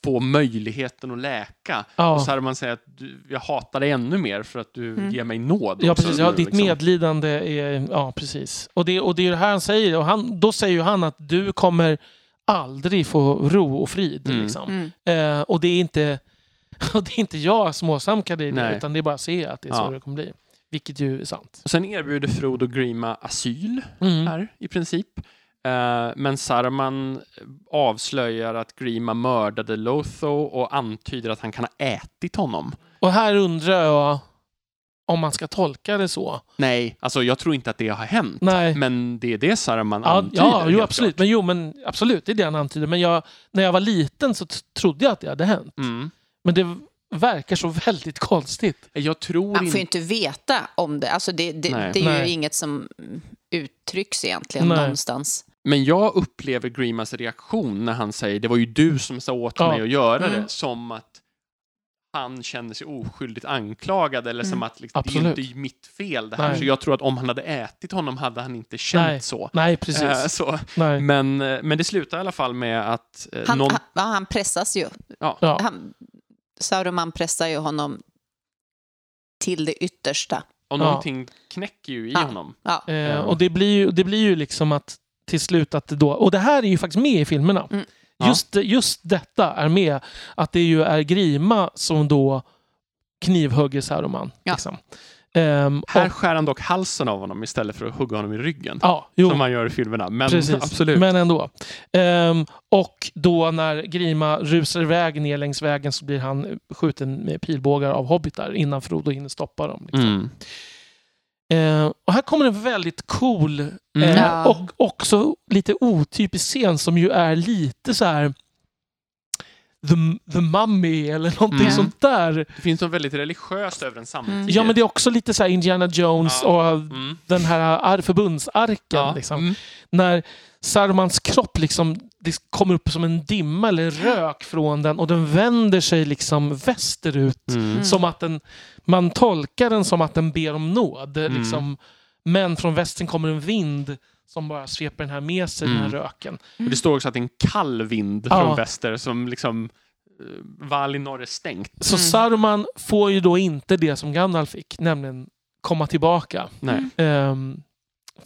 få möjligheten att läka. ja. Och Saruman säger att du, jag hatar dig ännu mer för att du Mm. ger mig nåd. Ja, precis. Ja, nu, ditt liksom. medlidande är... Ja, precis. Och det, och det är det här han säger. Och han, då säger ju han att du kommer aldrig få ro och frid. Mm. Liksom. Mm. Eh, och det är inte (laughs) och det är inte jag som åsamkar dig det, utan det är bara att se att det är Ja. så det kommer bli. Vilket ju är sant. Och sen erbjuder Frodo Grima asyl Mm. här i princip. Eh, men Saruman avslöjar att Grima mördade Lotho och antyder att han kan ha ätit honom. Och här undrar jag om man ska tolka det så. Nej, alltså jag tror inte att det har hänt. Nej. Men det är det Saruman Ja, antyder. ja jo, absolut. klart. Men, jo, men absolut, det är det han antyder. Men jag, när jag var liten så trodde jag att det hade hänt. Mm. Men det verkar så väldigt konstigt. Jag tror Man får ju inte... veta om det. Alltså det, det, det är ju Nej. inget som uttrycks egentligen Nej. någonstans. Men jag upplever Grimas reaktion när han säger det var ju du som sa åt Ja. mig att göra Mm. det, som att han känner sig oskyldigt anklagad eller som Mm. att liksom, det är inte mitt fel det här. Nej. Så jag tror att om han hade ätit honom hade han inte känt Nej. så. Nej, precis. Eh, så. Nej. Men, eh, men det slutar i alla fall med att eh, Han, någon... han, ja, han pressas ju. Ja. Ja. Han, Sauroman pressar ju honom till det yttersta. Och Ja. någonting knäcker ju i Ja. honom. Ja. Eh, och det blir, ju, det blir ju liksom att till slut att det då... Och det här är ju faktiskt med i filmerna. Mm. Ja. Just, just detta är med. Att det ju är Grima som då knivhugger Saruman. Ja. Liksom. Ehm, Här och, skär han dock halsen av honom istället för att hugga honom i ryggen. ja, jo, Som man gör i filmerna. Men precis. absolut. Men ändå. Ehm, och då när Grima rusar iväg ner längs vägen så blir han skjuten med pilbågar av hobbitar innan Frodo hinner stoppa dem. Liksom. Mm. Eh, och här kommer en väldigt cool Mm. Ja. och också lite otypisk scen som ju är lite så här the, the Mummy eller någonting Mm. sånt där. Det finns något väldigt religiöst över den samtidigt. Ja, men det är också lite så här Indiana Jones Ja. och Mm. den här ar- förbundsarken. Ja. Liksom. Mm. När Sarumans kropp liksom, det kommer upp som en dimma eller rök från den och den vänder sig liksom västerut. Mm. Som att den, man tolkar den som att den ber om nåd. Mm. Liksom. Men från västern kommer en vind som bara sveper den här med sig, den här Mm. röken. Och det står också att det är en kall vind Ja. från väster som liksom eh, Valinor är stängt. Så Mm. Saruman får ju då inte det som Gandalf fick, nämligen komma tillbaka. Nej, Ehm,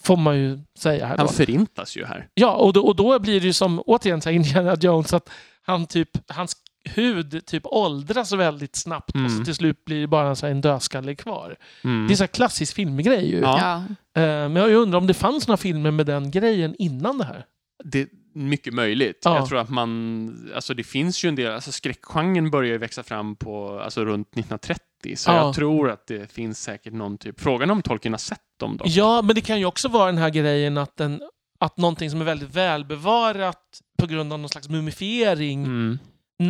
får man ju säga här då. han förintas ju här. Ja, och då, och då blir det ju som återigen så här Indiana Jones att han typ, hans hud typ åldras väldigt snabbt och så Mm. till slut blir det bara så här en dödskalle kvar. Mm. Det är så här klassisk filmgrej ju. Ja. Eh, men jag undrar om det fanns några filmer med den grejen innan det här. Det är mycket möjligt. Ja. Jag tror att man, alltså det finns ju en del, alltså skräckgenren börjar ju växa fram på, alltså runt 1930. Så Ja. jag tror att det finns säkert någon typ, frågan om Tolkien har sett dem då. Ja, men det kan ju också vara den här grejen att, den, att någonting som är väldigt välbevarat på grund av någon slags mumifiering, Mm.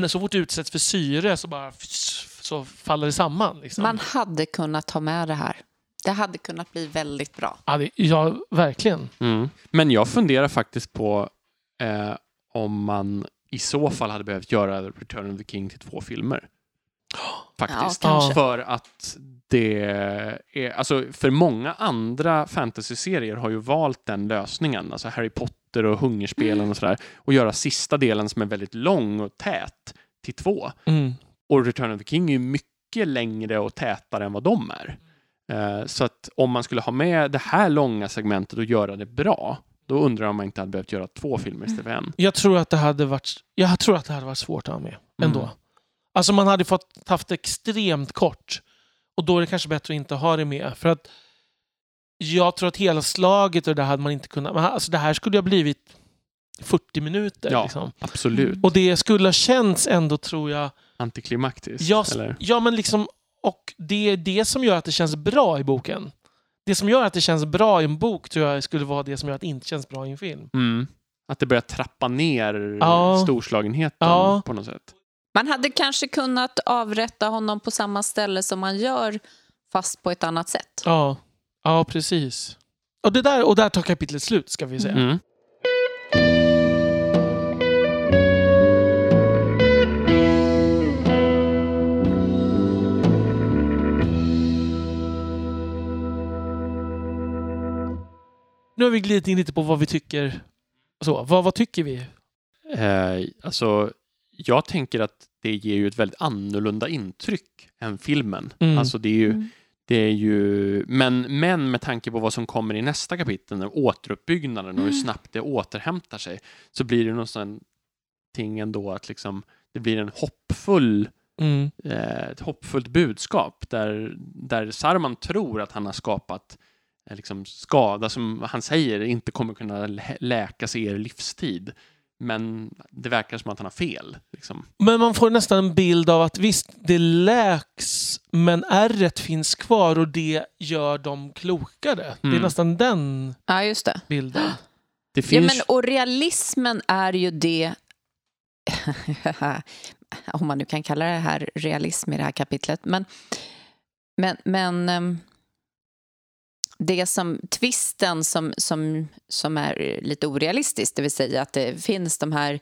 Så fort det utsätts för syre så bara så faller det samman. Liksom. Man hade kunnat ta med det här. Det hade kunnat bli väldigt bra. Ja, det, ja, verkligen. Mm. Men jag funderar faktiskt på eh, om man i så fall hade behövt göra Return of the King till två filmer. Faktiskt. Ja. För att det är, alltså för många andra fantasy-serier har ju valt den lösningen, alltså Harry Potter och Hungerspelen och sådär, och göra sista delen som är väldigt lång och tät till två. Mm. Och Return of the King är ju mycket längre och tätare än vad de är. Eh, Så att om man skulle ha med det här långa segmentet och göra det bra, då undrar jag om man inte hade behövt göra två filmer istället för en. Jag tror att det hade varit, jag tror att det hade varit svårt att ha med ändå. Mm. Alltså man hade fått haft extremt kort och då är det kanske bättre att inte ha det med. För att jag tror att hela slaget och det hade man inte kunnat... men Alltså det här skulle ha blivit 40 minuter. Ja. Liksom. Absolut. Och det skulle ha känts ändå, tror jag... Antiklimaktiskt. Ja, eller? ja men liksom... Och det är det som gör att det känns bra i boken. Det som gör att det känns bra i en bok tror jag skulle vara det som gör att det inte känns bra i en film. Mm. Att det börjar trappa ner Ja. storslagenheten Ja. på något sätt. Man hade kanske kunnat avrätta honom på samma ställe som man gör, fast på ett annat sätt. Ja, ja precis. Och, det där, och där tar kapitlet slut, ska vi säga. Mm. Nu har vi glidit in lite på vad vi tycker. Så, vad, vad tycker vi? Eh, alltså, jag tänker att det ger ju ett väldigt annorlunda intryck än filmen. Mm. Alltså det är ju, Mm. Det är ju men, men med tanke på vad som kommer i nästa kapitel, den återuppbyggnaden och hur Mm. snabbt det återhämtar sig, så blir det någonting ändå att liksom, det blir en hoppfull Mm. eh, ett hoppfullt budskap där, där Sarman tror att han har skapat eh, liksom skada som han säger inte kommer kunna lä- läkas i er livstid. Men det verkar som att han har fel. Liksom. Men man får nästan en bild av att visst, det läks, men ärret finns kvar och det gör dem klokare. Det är Mm. nästan den Ja, just det. bilden. Det Ja, finns... men, och realismen är ju det... (laughs) Om man nu kan kalla det här realism i det här kapitlet. Men, men, men ehm, det som twisten som, som, som är lite orealistisk, det vill säga att det finns de här...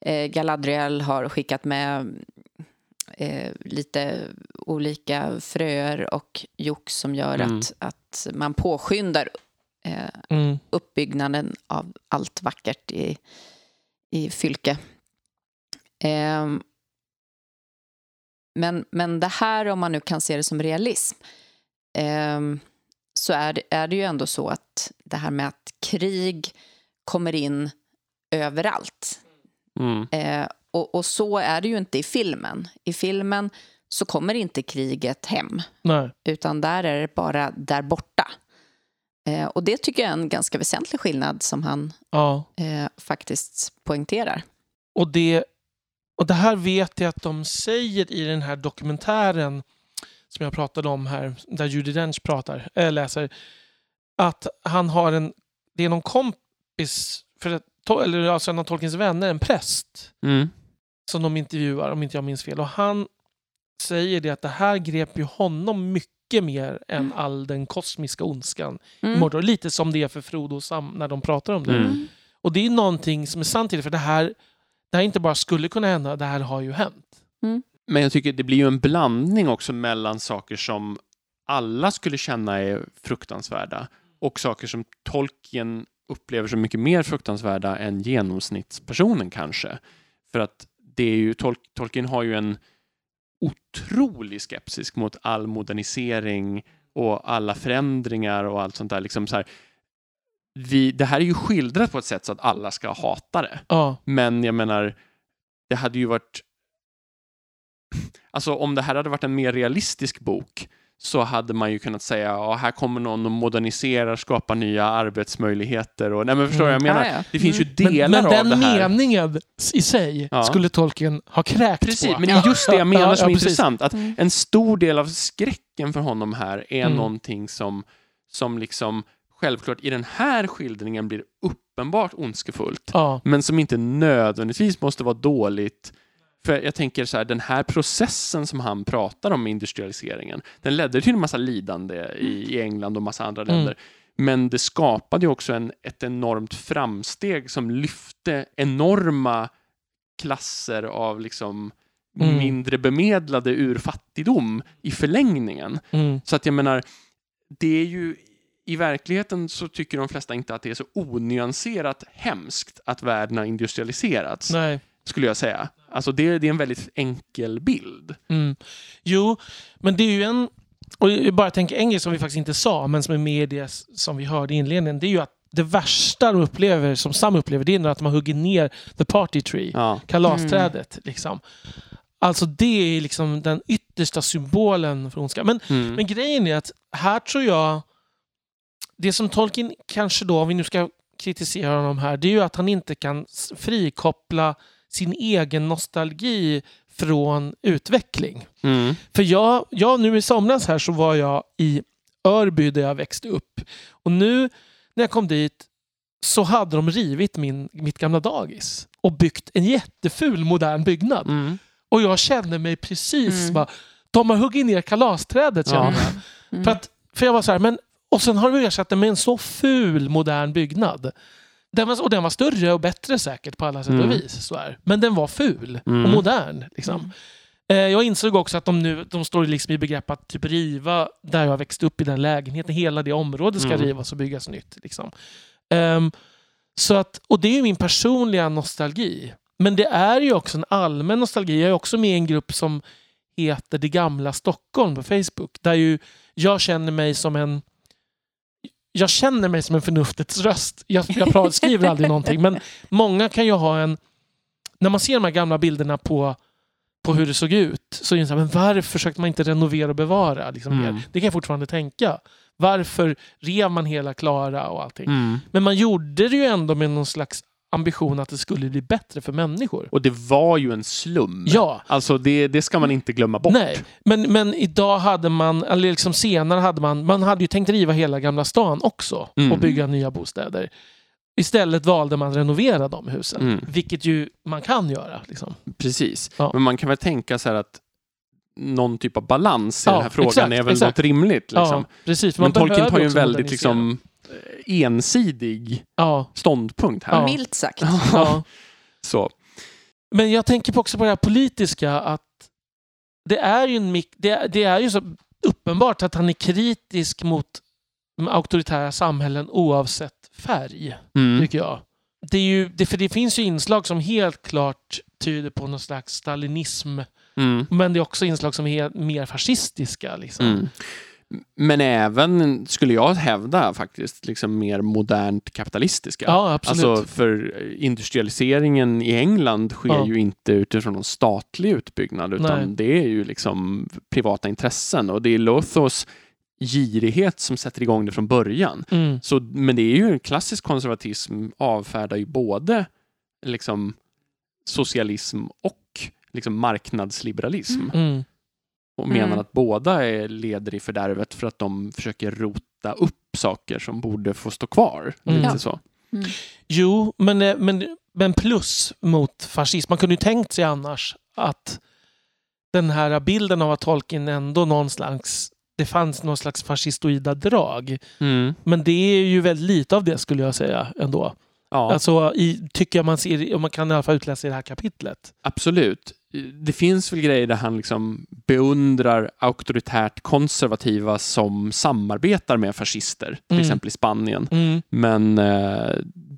Eh, Galadriel har skickat med eh, lite olika fröer och jox som gör Mm. att, att man påskyndar eh, Mm. uppbyggnaden av allt vackert i, i Fylke. Ehm, men, men det här, om man nu kan se det som realism, ehm, så är det, är det ju ändå så att det här med att krig kommer in överallt. Mm. Eh, och, och så är det ju inte i filmen. I filmen så kommer inte kriget hem Nej. utan där är det bara där borta. Eh, och det tycker jag är en ganska väsentlig skillnad som han Ja. eh, faktiskt poängterar. Och det, och det här vet jag att de säger i den här dokumentären som jag pratade om här, där Judi Dench pratar, äh, läser, att han har en, det är någon kompis, för att, to- eller alltså en av Tolkiens vänner, en präst, Mm. som de intervjuar, om inte jag minns fel. Och han säger det att det här grep ju honom mycket mer än all den kosmiska ondskan. i Mm. Mordor. Lite som det är för Frodo och Sam när de pratar om det. Mm. Och det är någonting som är sant i det, för det här, det här inte bara skulle kunna hända, det här har ju hänt. Men jag tycker det blir ju en blandning också mellan saker som alla skulle känna är fruktansvärda och saker som Tolkien upplever som mycket mer fruktansvärda än genomsnittspersonen kanske. För att det är ju, Tol Tolkien har ju en otrolig skepsis mot all modernisering och alla förändringar och allt sånt där. Liksom så här, vi, det här är ju skildrat på ett sätt så att alla ska hata det. Ja, Men jag menar, det hade ju varit... Alltså om det här hade varit en mer realistisk bok så hade man ju kunnat säga ja, här kommer någon och moderniserar, skapar nya arbetsmöjligheter och nej men förstår vad jag Mm. menar? Ja, ja. Det finns ju men, delar men den av det här. meningen i sig Ja. skulle Tolkien ha kräkt Precis, på. men det är just det jag menar som är intressant. Att Mm. en stor del av skräcken för honom här är Mm. någonting som, som liksom självklart i den här skildringen blir uppenbart ondskefullt. Men som inte nödvändigtvis måste vara dåligt. För jag tänker så här, den här processen som han pratar om med industrialiseringen, den ledde till en massa lidande i, i England och massa andra Mm. länder. Men det skapade ju också en, ett enormt framsteg som lyfte enorma klasser av liksom Mm. mindre bemedlade ur fattigdom i förlängningen. mm, Så att jag menar, det är ju i verkligheten så tycker de flesta inte att det är så onyanserat hemskt att världen har industrialiserats, nej. Skulle jag säga. Alltså det, det är en väldigt enkel bild. Mm. Jo, men det är ju en... Och jag bara tänker en grej som vi faktiskt inte sa, men som är med i det som vi hörde i inledningen. Det är ju att det värsta de upplever, som Sam upplever, det är när att man hugger ner the party tree. Ja. Kalasträdet. Liksom. Alltså det är liksom den yttersta symbolen för ondska. Men, Mm. men grejen är att här tror jag... Det som Tolkien kanske då, om vi nu ska kritisera honom här, det är ju att han inte kan frikoppla sin egen nostalgi från utveckling. Mm. För jag, jag, nu i somras här så var jag i Örby där jag växte upp. Och nu när jag kom dit så hade de rivit min, mitt gamla dagis och byggt en jätteful modern byggnad. Mm. Och jag kände mig precis Mm. bara, de har huggit ner kalasträdet Ja. Mm. För, att, för jag var så här, men, och sen har de ersatt det med en så ful modern byggnad. Den var, och den var större och bättre säkert på alla sätt Mm. och vis. Så här. Men den var ful Mm. och modern. Liksom. Mm. Eh, Jag insåg också att de nu de står liksom i begrepp att typ riva där jag växte upp i den lägenheten. Hela det området ska Mm. rivas och byggas nytt. Liksom. Ehm, så att, och det är ju min personliga nostalgi. Men det är ju också en allmän nostalgi. Jag är också med i en grupp som heter Det gamla Stockholm på Facebook. Där ju jag känner mig som en jag känner mig som en förnuftets röst. Jag, jag pratar, skriver aldrig någonting. Men många kan ju ha en... När man ser de här gamla bilderna på, på hur det såg ut så är det så här, men varför försökte man inte renovera och bevara? Liksom Mm. Det kan jag fortfarande tänka. Varför rev man hela Klara och allting? Mm. Men man gjorde det ju ändå med någon slags ambition att det skulle bli bättre för människor. Och det var ju en slum. Ja, Alltså det, det ska man inte glömma bort. nej. Men, men idag hade man, eller liksom senare hade man, man hade ju tänkt riva hela Gamla stan också Mm. och bygga nya bostäder. Istället valde man att renovera de husen, Mm. vilket ju man kan göra. Liksom. Precis. Ja. Men man kan väl tänka så här att någon typ av balans i Ja, den här frågan exakt, är väl exakt. något rimligt. Liksom. Ja, precis. Men Tolkien tar ju en väldigt liksom, ensidig Ja, ståndpunkt här. Ja. Milt sagt. ja. (laughs) Så. Men jag tänker på också på det här politiska att det är ju, en, mik- det, det är ju så uppenbart att han är kritisk mot auktoritära samhällen oavsett färg, Mm. tycker jag. Det är ju, det, för det finns ju inslag som helt klart tyder på någon slags stalinism, Mm. men det är också inslag som är mer fascistiska. Liksom. Mm. Men även, skulle jag hävda faktiskt, liksom mer modernt kapitalistiska. Ja, absolut. Alltså för industrialiseringen i England sker Ja. ju inte utifrån någon statlig utbyggnad utan Nej. det är ju liksom privata intressen och det är Lothos girighet som sätter igång det från början. mm. Så, men det är ju en klassisk konservatism avfärdar ju både liksom socialism och liksom marknadsliberalism Mm. Och menar Mm. att båda är leder i fördärvet för att de försöker rota upp saker som borde få stå kvar. Mm. Lite Ja. så. Jo, men, eh, men men plus mot fascism. Man kunde ju tänkt sig annars att den här bilden av att Tolkien ändå någon slags, det fanns någon slags fascistoida drag. Mm. Men det är ju väldigt lite av det skulle jag säga ändå. Ja, Alltså, i, tycker jag man ser, och man kan i alla fall utläsa i det här kapitlet. absolut. Det finns väl grejer där han liksom beundrar auktoritärt konservativa som samarbetar med fascister, till Mm. exempel i Spanien. Mm. Men eh,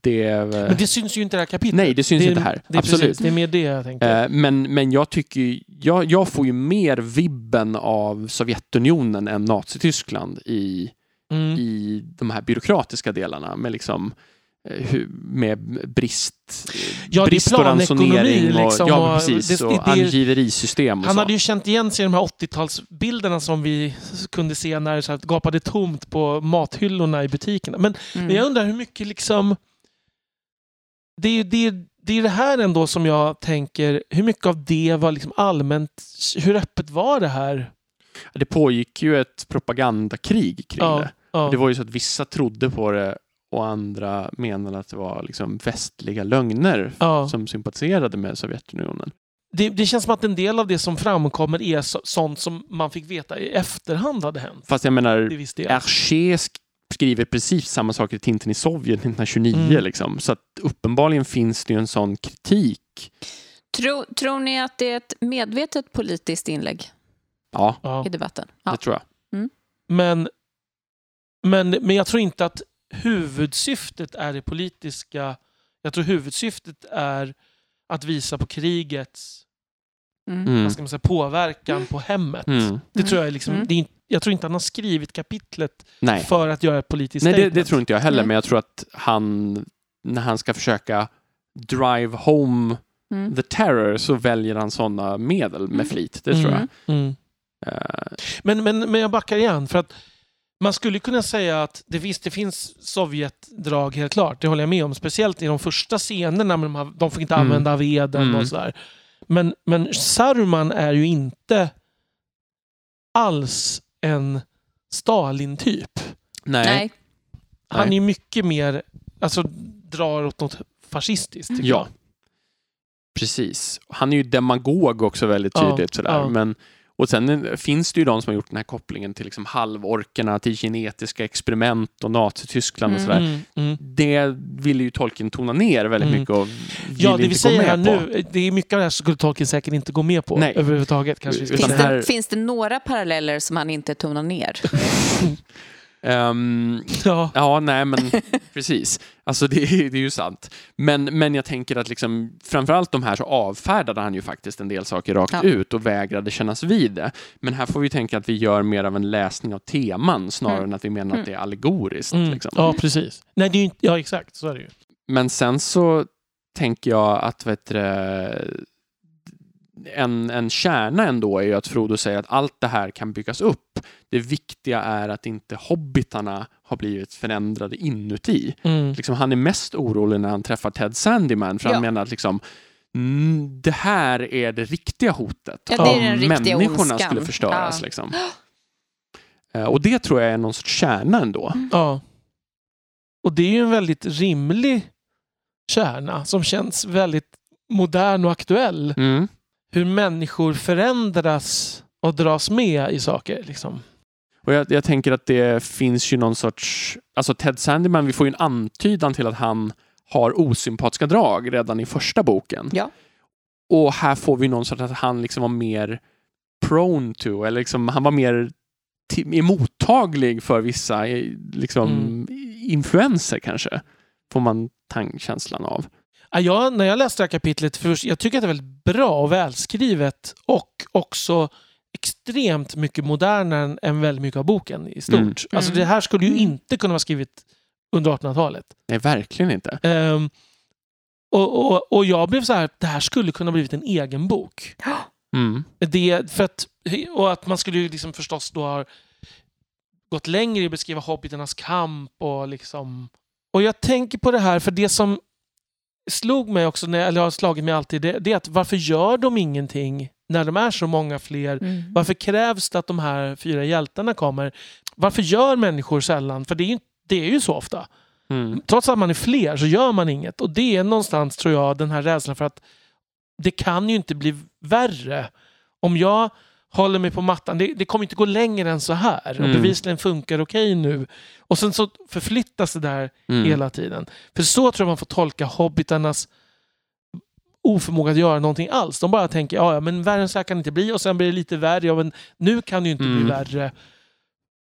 det... Men det syns ju inte i det här kapitlet. Nej, det syns är- inte här. Det Absolut. Precis, det är mer det jag tänker. Eh, Men, men jag tycker ju- jag, jag får ju mer vibben av Sovjetunionen än Nazityskland i, Mm. i de här byråkratiska delarna med liksom med brist, Ja, det är brist på ransonering och, liksom, ja, och precis, det- och det är- angiverisystem och Han så. hade ju känt igen sig i de här 80-talsbilderna som vi kunde se när det så här gapade tomt på mathyllorna i butikerna. Men, Mm. men jag undrar hur mycket liksom... Det är ju det, det, är det här ändå som jag tänker, hur mycket av det var liksom allmänt... Hur öppet var det här? Det pågick ju ett propagandakrig kring Ja, det. ja. Det var ju så att vissa trodde på det och andra menade att det var liksom västliga lögner Ja. som sympatiserade med Sovjetunionen. Det, det känns som att en del av det som framkommer är så, sånt som man fick veta i efterhand hade hänt. Fast jag menar, Det. Hergé sk- skriver precis samma saker i Tintin i Sovjet 1929. Mm. Liksom. Så att uppenbarligen finns det ju en sån kritik. Tro, tror ni att det är ett medvetet politiskt inlägg Ja, Ja. i debatten? det Ja. tror jag. Men, men, men jag tror inte att huvudsyftet är det politiska. Jag tror huvudsyftet är att visa på krigets Mm. Mm. vad ska man säga, påverkan på hemmet. Mm. Det tror jag är liksom, Mm. det är, jag tror inte han har skrivit kapitlet Nej, för att göra ett politiskt Nej det, det tror inte jag heller, men jag tror att han, när han ska försöka drive home Mm. the terror så väljer han sådana medel med Mm. flit. Det tror jag. Mm. Mm. Eh, Men, men, men jag backar igen. För att man skulle kunna säga att det, visst, det finns Sovjetdrag helt klart. Det håller jag med om. Speciellt i de första scenerna. Men de, har, de får inte Mm. använda veden Mm. och sådär. Men, men Saruman är ju inte alls en Stalin-typ. nej. Nej. Han Nej. är mycket mer, alltså drar åt något fascistiskt. tycker Ja. jag. Precis. Han är ju demagog också väldigt Ja, tydligt. sådär. ja. Men, och sen finns det ju de som har gjort den här kopplingen till liksom halvorkerna, till genetiska experiment och Nazityskland och Mm. sådär. Mm, mm. Det ville ju Tolkien tona ner väldigt Mm. mycket och Ja, det vi säger här med på. nu, det är mycket av det här som skulle Tolkien säkert inte gå med på Nej. överhuvudtaget. Kanske Finns, säga. här- det, finns det några paralleller som han inte tonar ner? (laughs) Ehm, (laughs) Ja. ja, nej men (laughs) precis. Alltså det, är- det är ju sant. Men, men jag tänker att liksom, framförallt de här så avfärdade han ju faktiskt en del saker rakt Ja. ut och vägrade kännas vid det. Men här får vi tänka att vi gör mer av en läsning av teman snarare Mm. än att vi menar Mm. att det är allegoriskt. Mm. Liksom. ja, precis. Nej, det är ju ja, exakt. Så är det ju. Men sen så tänker jag att vet du, en, en kärna ändå är ju att Frodo säger att allt det här kan byggas upp. Det viktiga är att inte hobbitarna har blivit förändrade inuti. Mm. Liksom, han är mest orolig när han träffar Ted Sandyman för han Ja. menar att liksom, mm, det här är det riktiga hotet. Ja, det är Om den riktiga människorna ondskan. skulle förstöras. Ja. Liksom. Eh, Och det tror jag är någon sorts kärna ändå. Ja. Och det är ju en väldigt rimlig kärna som känns väldigt modern och aktuell. Mm. Hur människor förändras och dras med i saker. Liksom. Och jag, jag tänker att det finns ju någon sorts... Alltså Ted Sandyman, vi får ju en antydan till att han har osympatiska drag redan i första boken. Ja. Och här får vi någon sorts att han liksom var mer prone to, eller liksom, han var mer är mottaglig för vissa eh, liksom, Mm. influenser kanske. Får man tankkänslan av. Ja, jag, när jag läste det här kapitlet, först, jag tycker att det är väldigt bra och välskrivet och också extremt mycket modernare än, väldigt mycket av boken i stort. Mm. Alltså Mm. det här skulle ju inte kunna vara skrivet under 1800-talet. Nej, verkligen inte. Ehm, och, och, och jag blev så här, det här skulle kunna blivit en egen bok. (gasps) Mm. Det, för att, och att man skulle ju liksom förstås då ha gått längre i att beskriva hobbiternas kamp och liksom... Och jag tänker på det här, för det som slog mig också, när, eller har slagit mig alltid, det, det är att varför gör de ingenting när de är så många fler? Mm. Varför krävs det att de här fyra hjältarna kommer? Varför gör människor sällan? För det är ju, det är ju så ofta. Mm. Trots att man är fler så gör man inget. Och det är någonstans, tror jag, den här rädslan för att det kan ju inte bli värre. Om jag håller mig på mattan, det, det kommer inte gå längre än så här. Och Mm. bevisligen funkar okej nu. Och sen så förflyttas det där Mm. hela tiden. För så tror jag man får tolka hobbitarnas oförmåga att göra någonting alls. De bara tänker, ja, men värre än så här kan det inte bli och sen blir det lite värre. Ja, men nu kan det ju inte Mm. bli värre.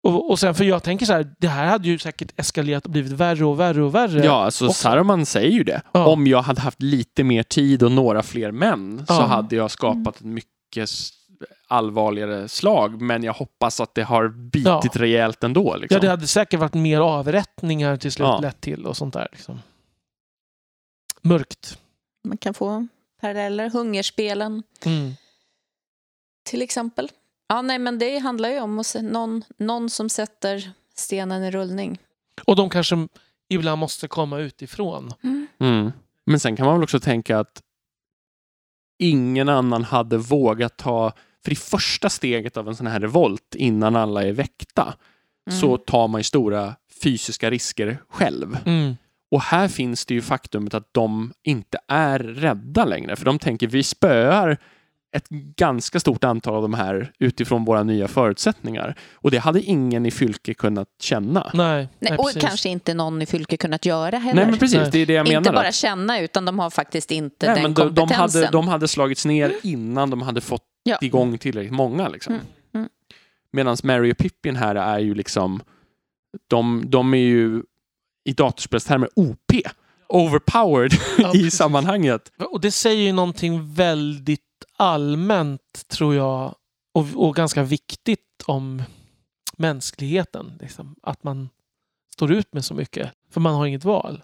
Och, och sen, för jag tänker så här, det här hade ju säkert eskalerat och blivit värre och värre och värre. Ja, alltså också. Saruman säger ju det. Ja. Om jag hade haft lite mer tid och några fler män så Ja. hade jag skapat ett mycket allvarligare slag. Men jag hoppas att det har bitit rejält ändå. Liksom. Ja, det hade säkert varit mer avrättningar till slut Ja. lätt till och sånt där. Liksom. Mörkt. Man kan få paralleller. Hungerspelen Mm. till exempel. Ja, nej, men det handlar ju om att se någon, någon som sätter stenen i rullning. Och de kanske ibland måste komma utifrån. Mm. Men sen kan man väl också tänka att ingen annan hade vågat ta... För i första steget av en sån här revolt, innan alla är väckta, Mm. så tar man ju stora fysiska risker själv. Mm. Och här finns det ju faktumet att de inte är rädda längre. För de tänker vi spöar ett ganska stort antal av de här utifrån våra nya förutsättningar. Och det hade ingen i Fylke kunnat känna. Nej, Nej, och precis. kanske inte någon i Fylke kunnat göra heller. Nej men precis, Nej. det är det jag inte menar. bara känna, utan de har faktiskt inte Nej, den men de, de, kompetensen. hade, de hade slagits ner innan de hade fått Ja. igång tillräckligt många. Liksom. Mm, mm. Medan Mary och Pippin här är ju liksom de, de är ju i datorspelstermer OP. Overpowered Ja, (laughs) i sammanhanget. Och det säger ju någonting väldigt allmänt, tror jag, och, och ganska viktigt om mänskligheten. Liksom. Att man står ut med så mycket, för man har inget val.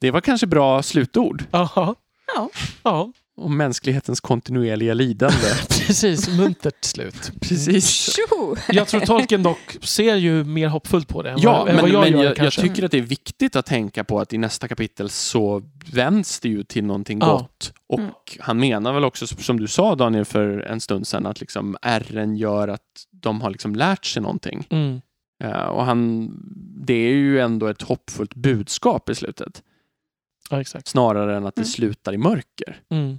Det var kanske bra slutord Jaha. Ja. Ja, om mänsklighetens kontinuerliga lidande. (laughs) precis. Muntert slut. Precis. Jag tror tolken dock ser ju mer hoppfullt på det än Ja, vad, än men, vad jag men gör jag, jag tycker att det är viktigt att tänka på att i nästa kapitel så vänds det ju till någonting Ja. gott. Och Mm. han menar väl också, som du sa Daniel för en stund sedan, att liksom ärren gör att de har liksom lärt sig någonting. Mm. Eh, och han, det är ju ändå ett hoppfullt budskap i slutet. Ja, exakt. Snarare än att det Mm. slutar i mörker. Mm.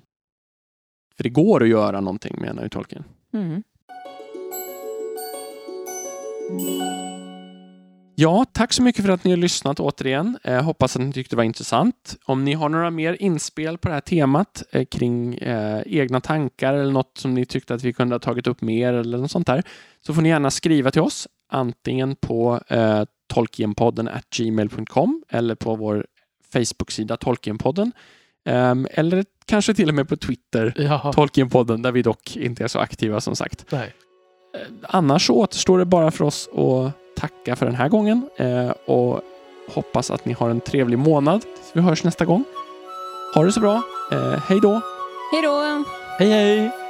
För det går att göra någonting menar ju tolken. Mm. Ja, tack så mycket för att ni har lyssnat återigen. Eh, hoppas att ni tyckte det var intressant. Om ni har några mer inspel på det här temat eh, kring eh, egna tankar eller något som ni tyckte att vi kunde ha tagit upp mer eller något sånt där så får ni gärna skriva till oss antingen på eh, tolkienpodden at gmail.com eller på vår Facebook-sida Tolkienpodden Ehm, eller kanske till och med på Twitter Jaha. Tolkienpodden där vi dock inte är så aktiva som sagt. Nej. Annars så återstår det bara för oss att tacka för den här gången eh, och hoppas att ni har en trevlig månad tills vi hörs nästa gång. Ha det så bra. Eh, hej då! Hej då! Hej, hej!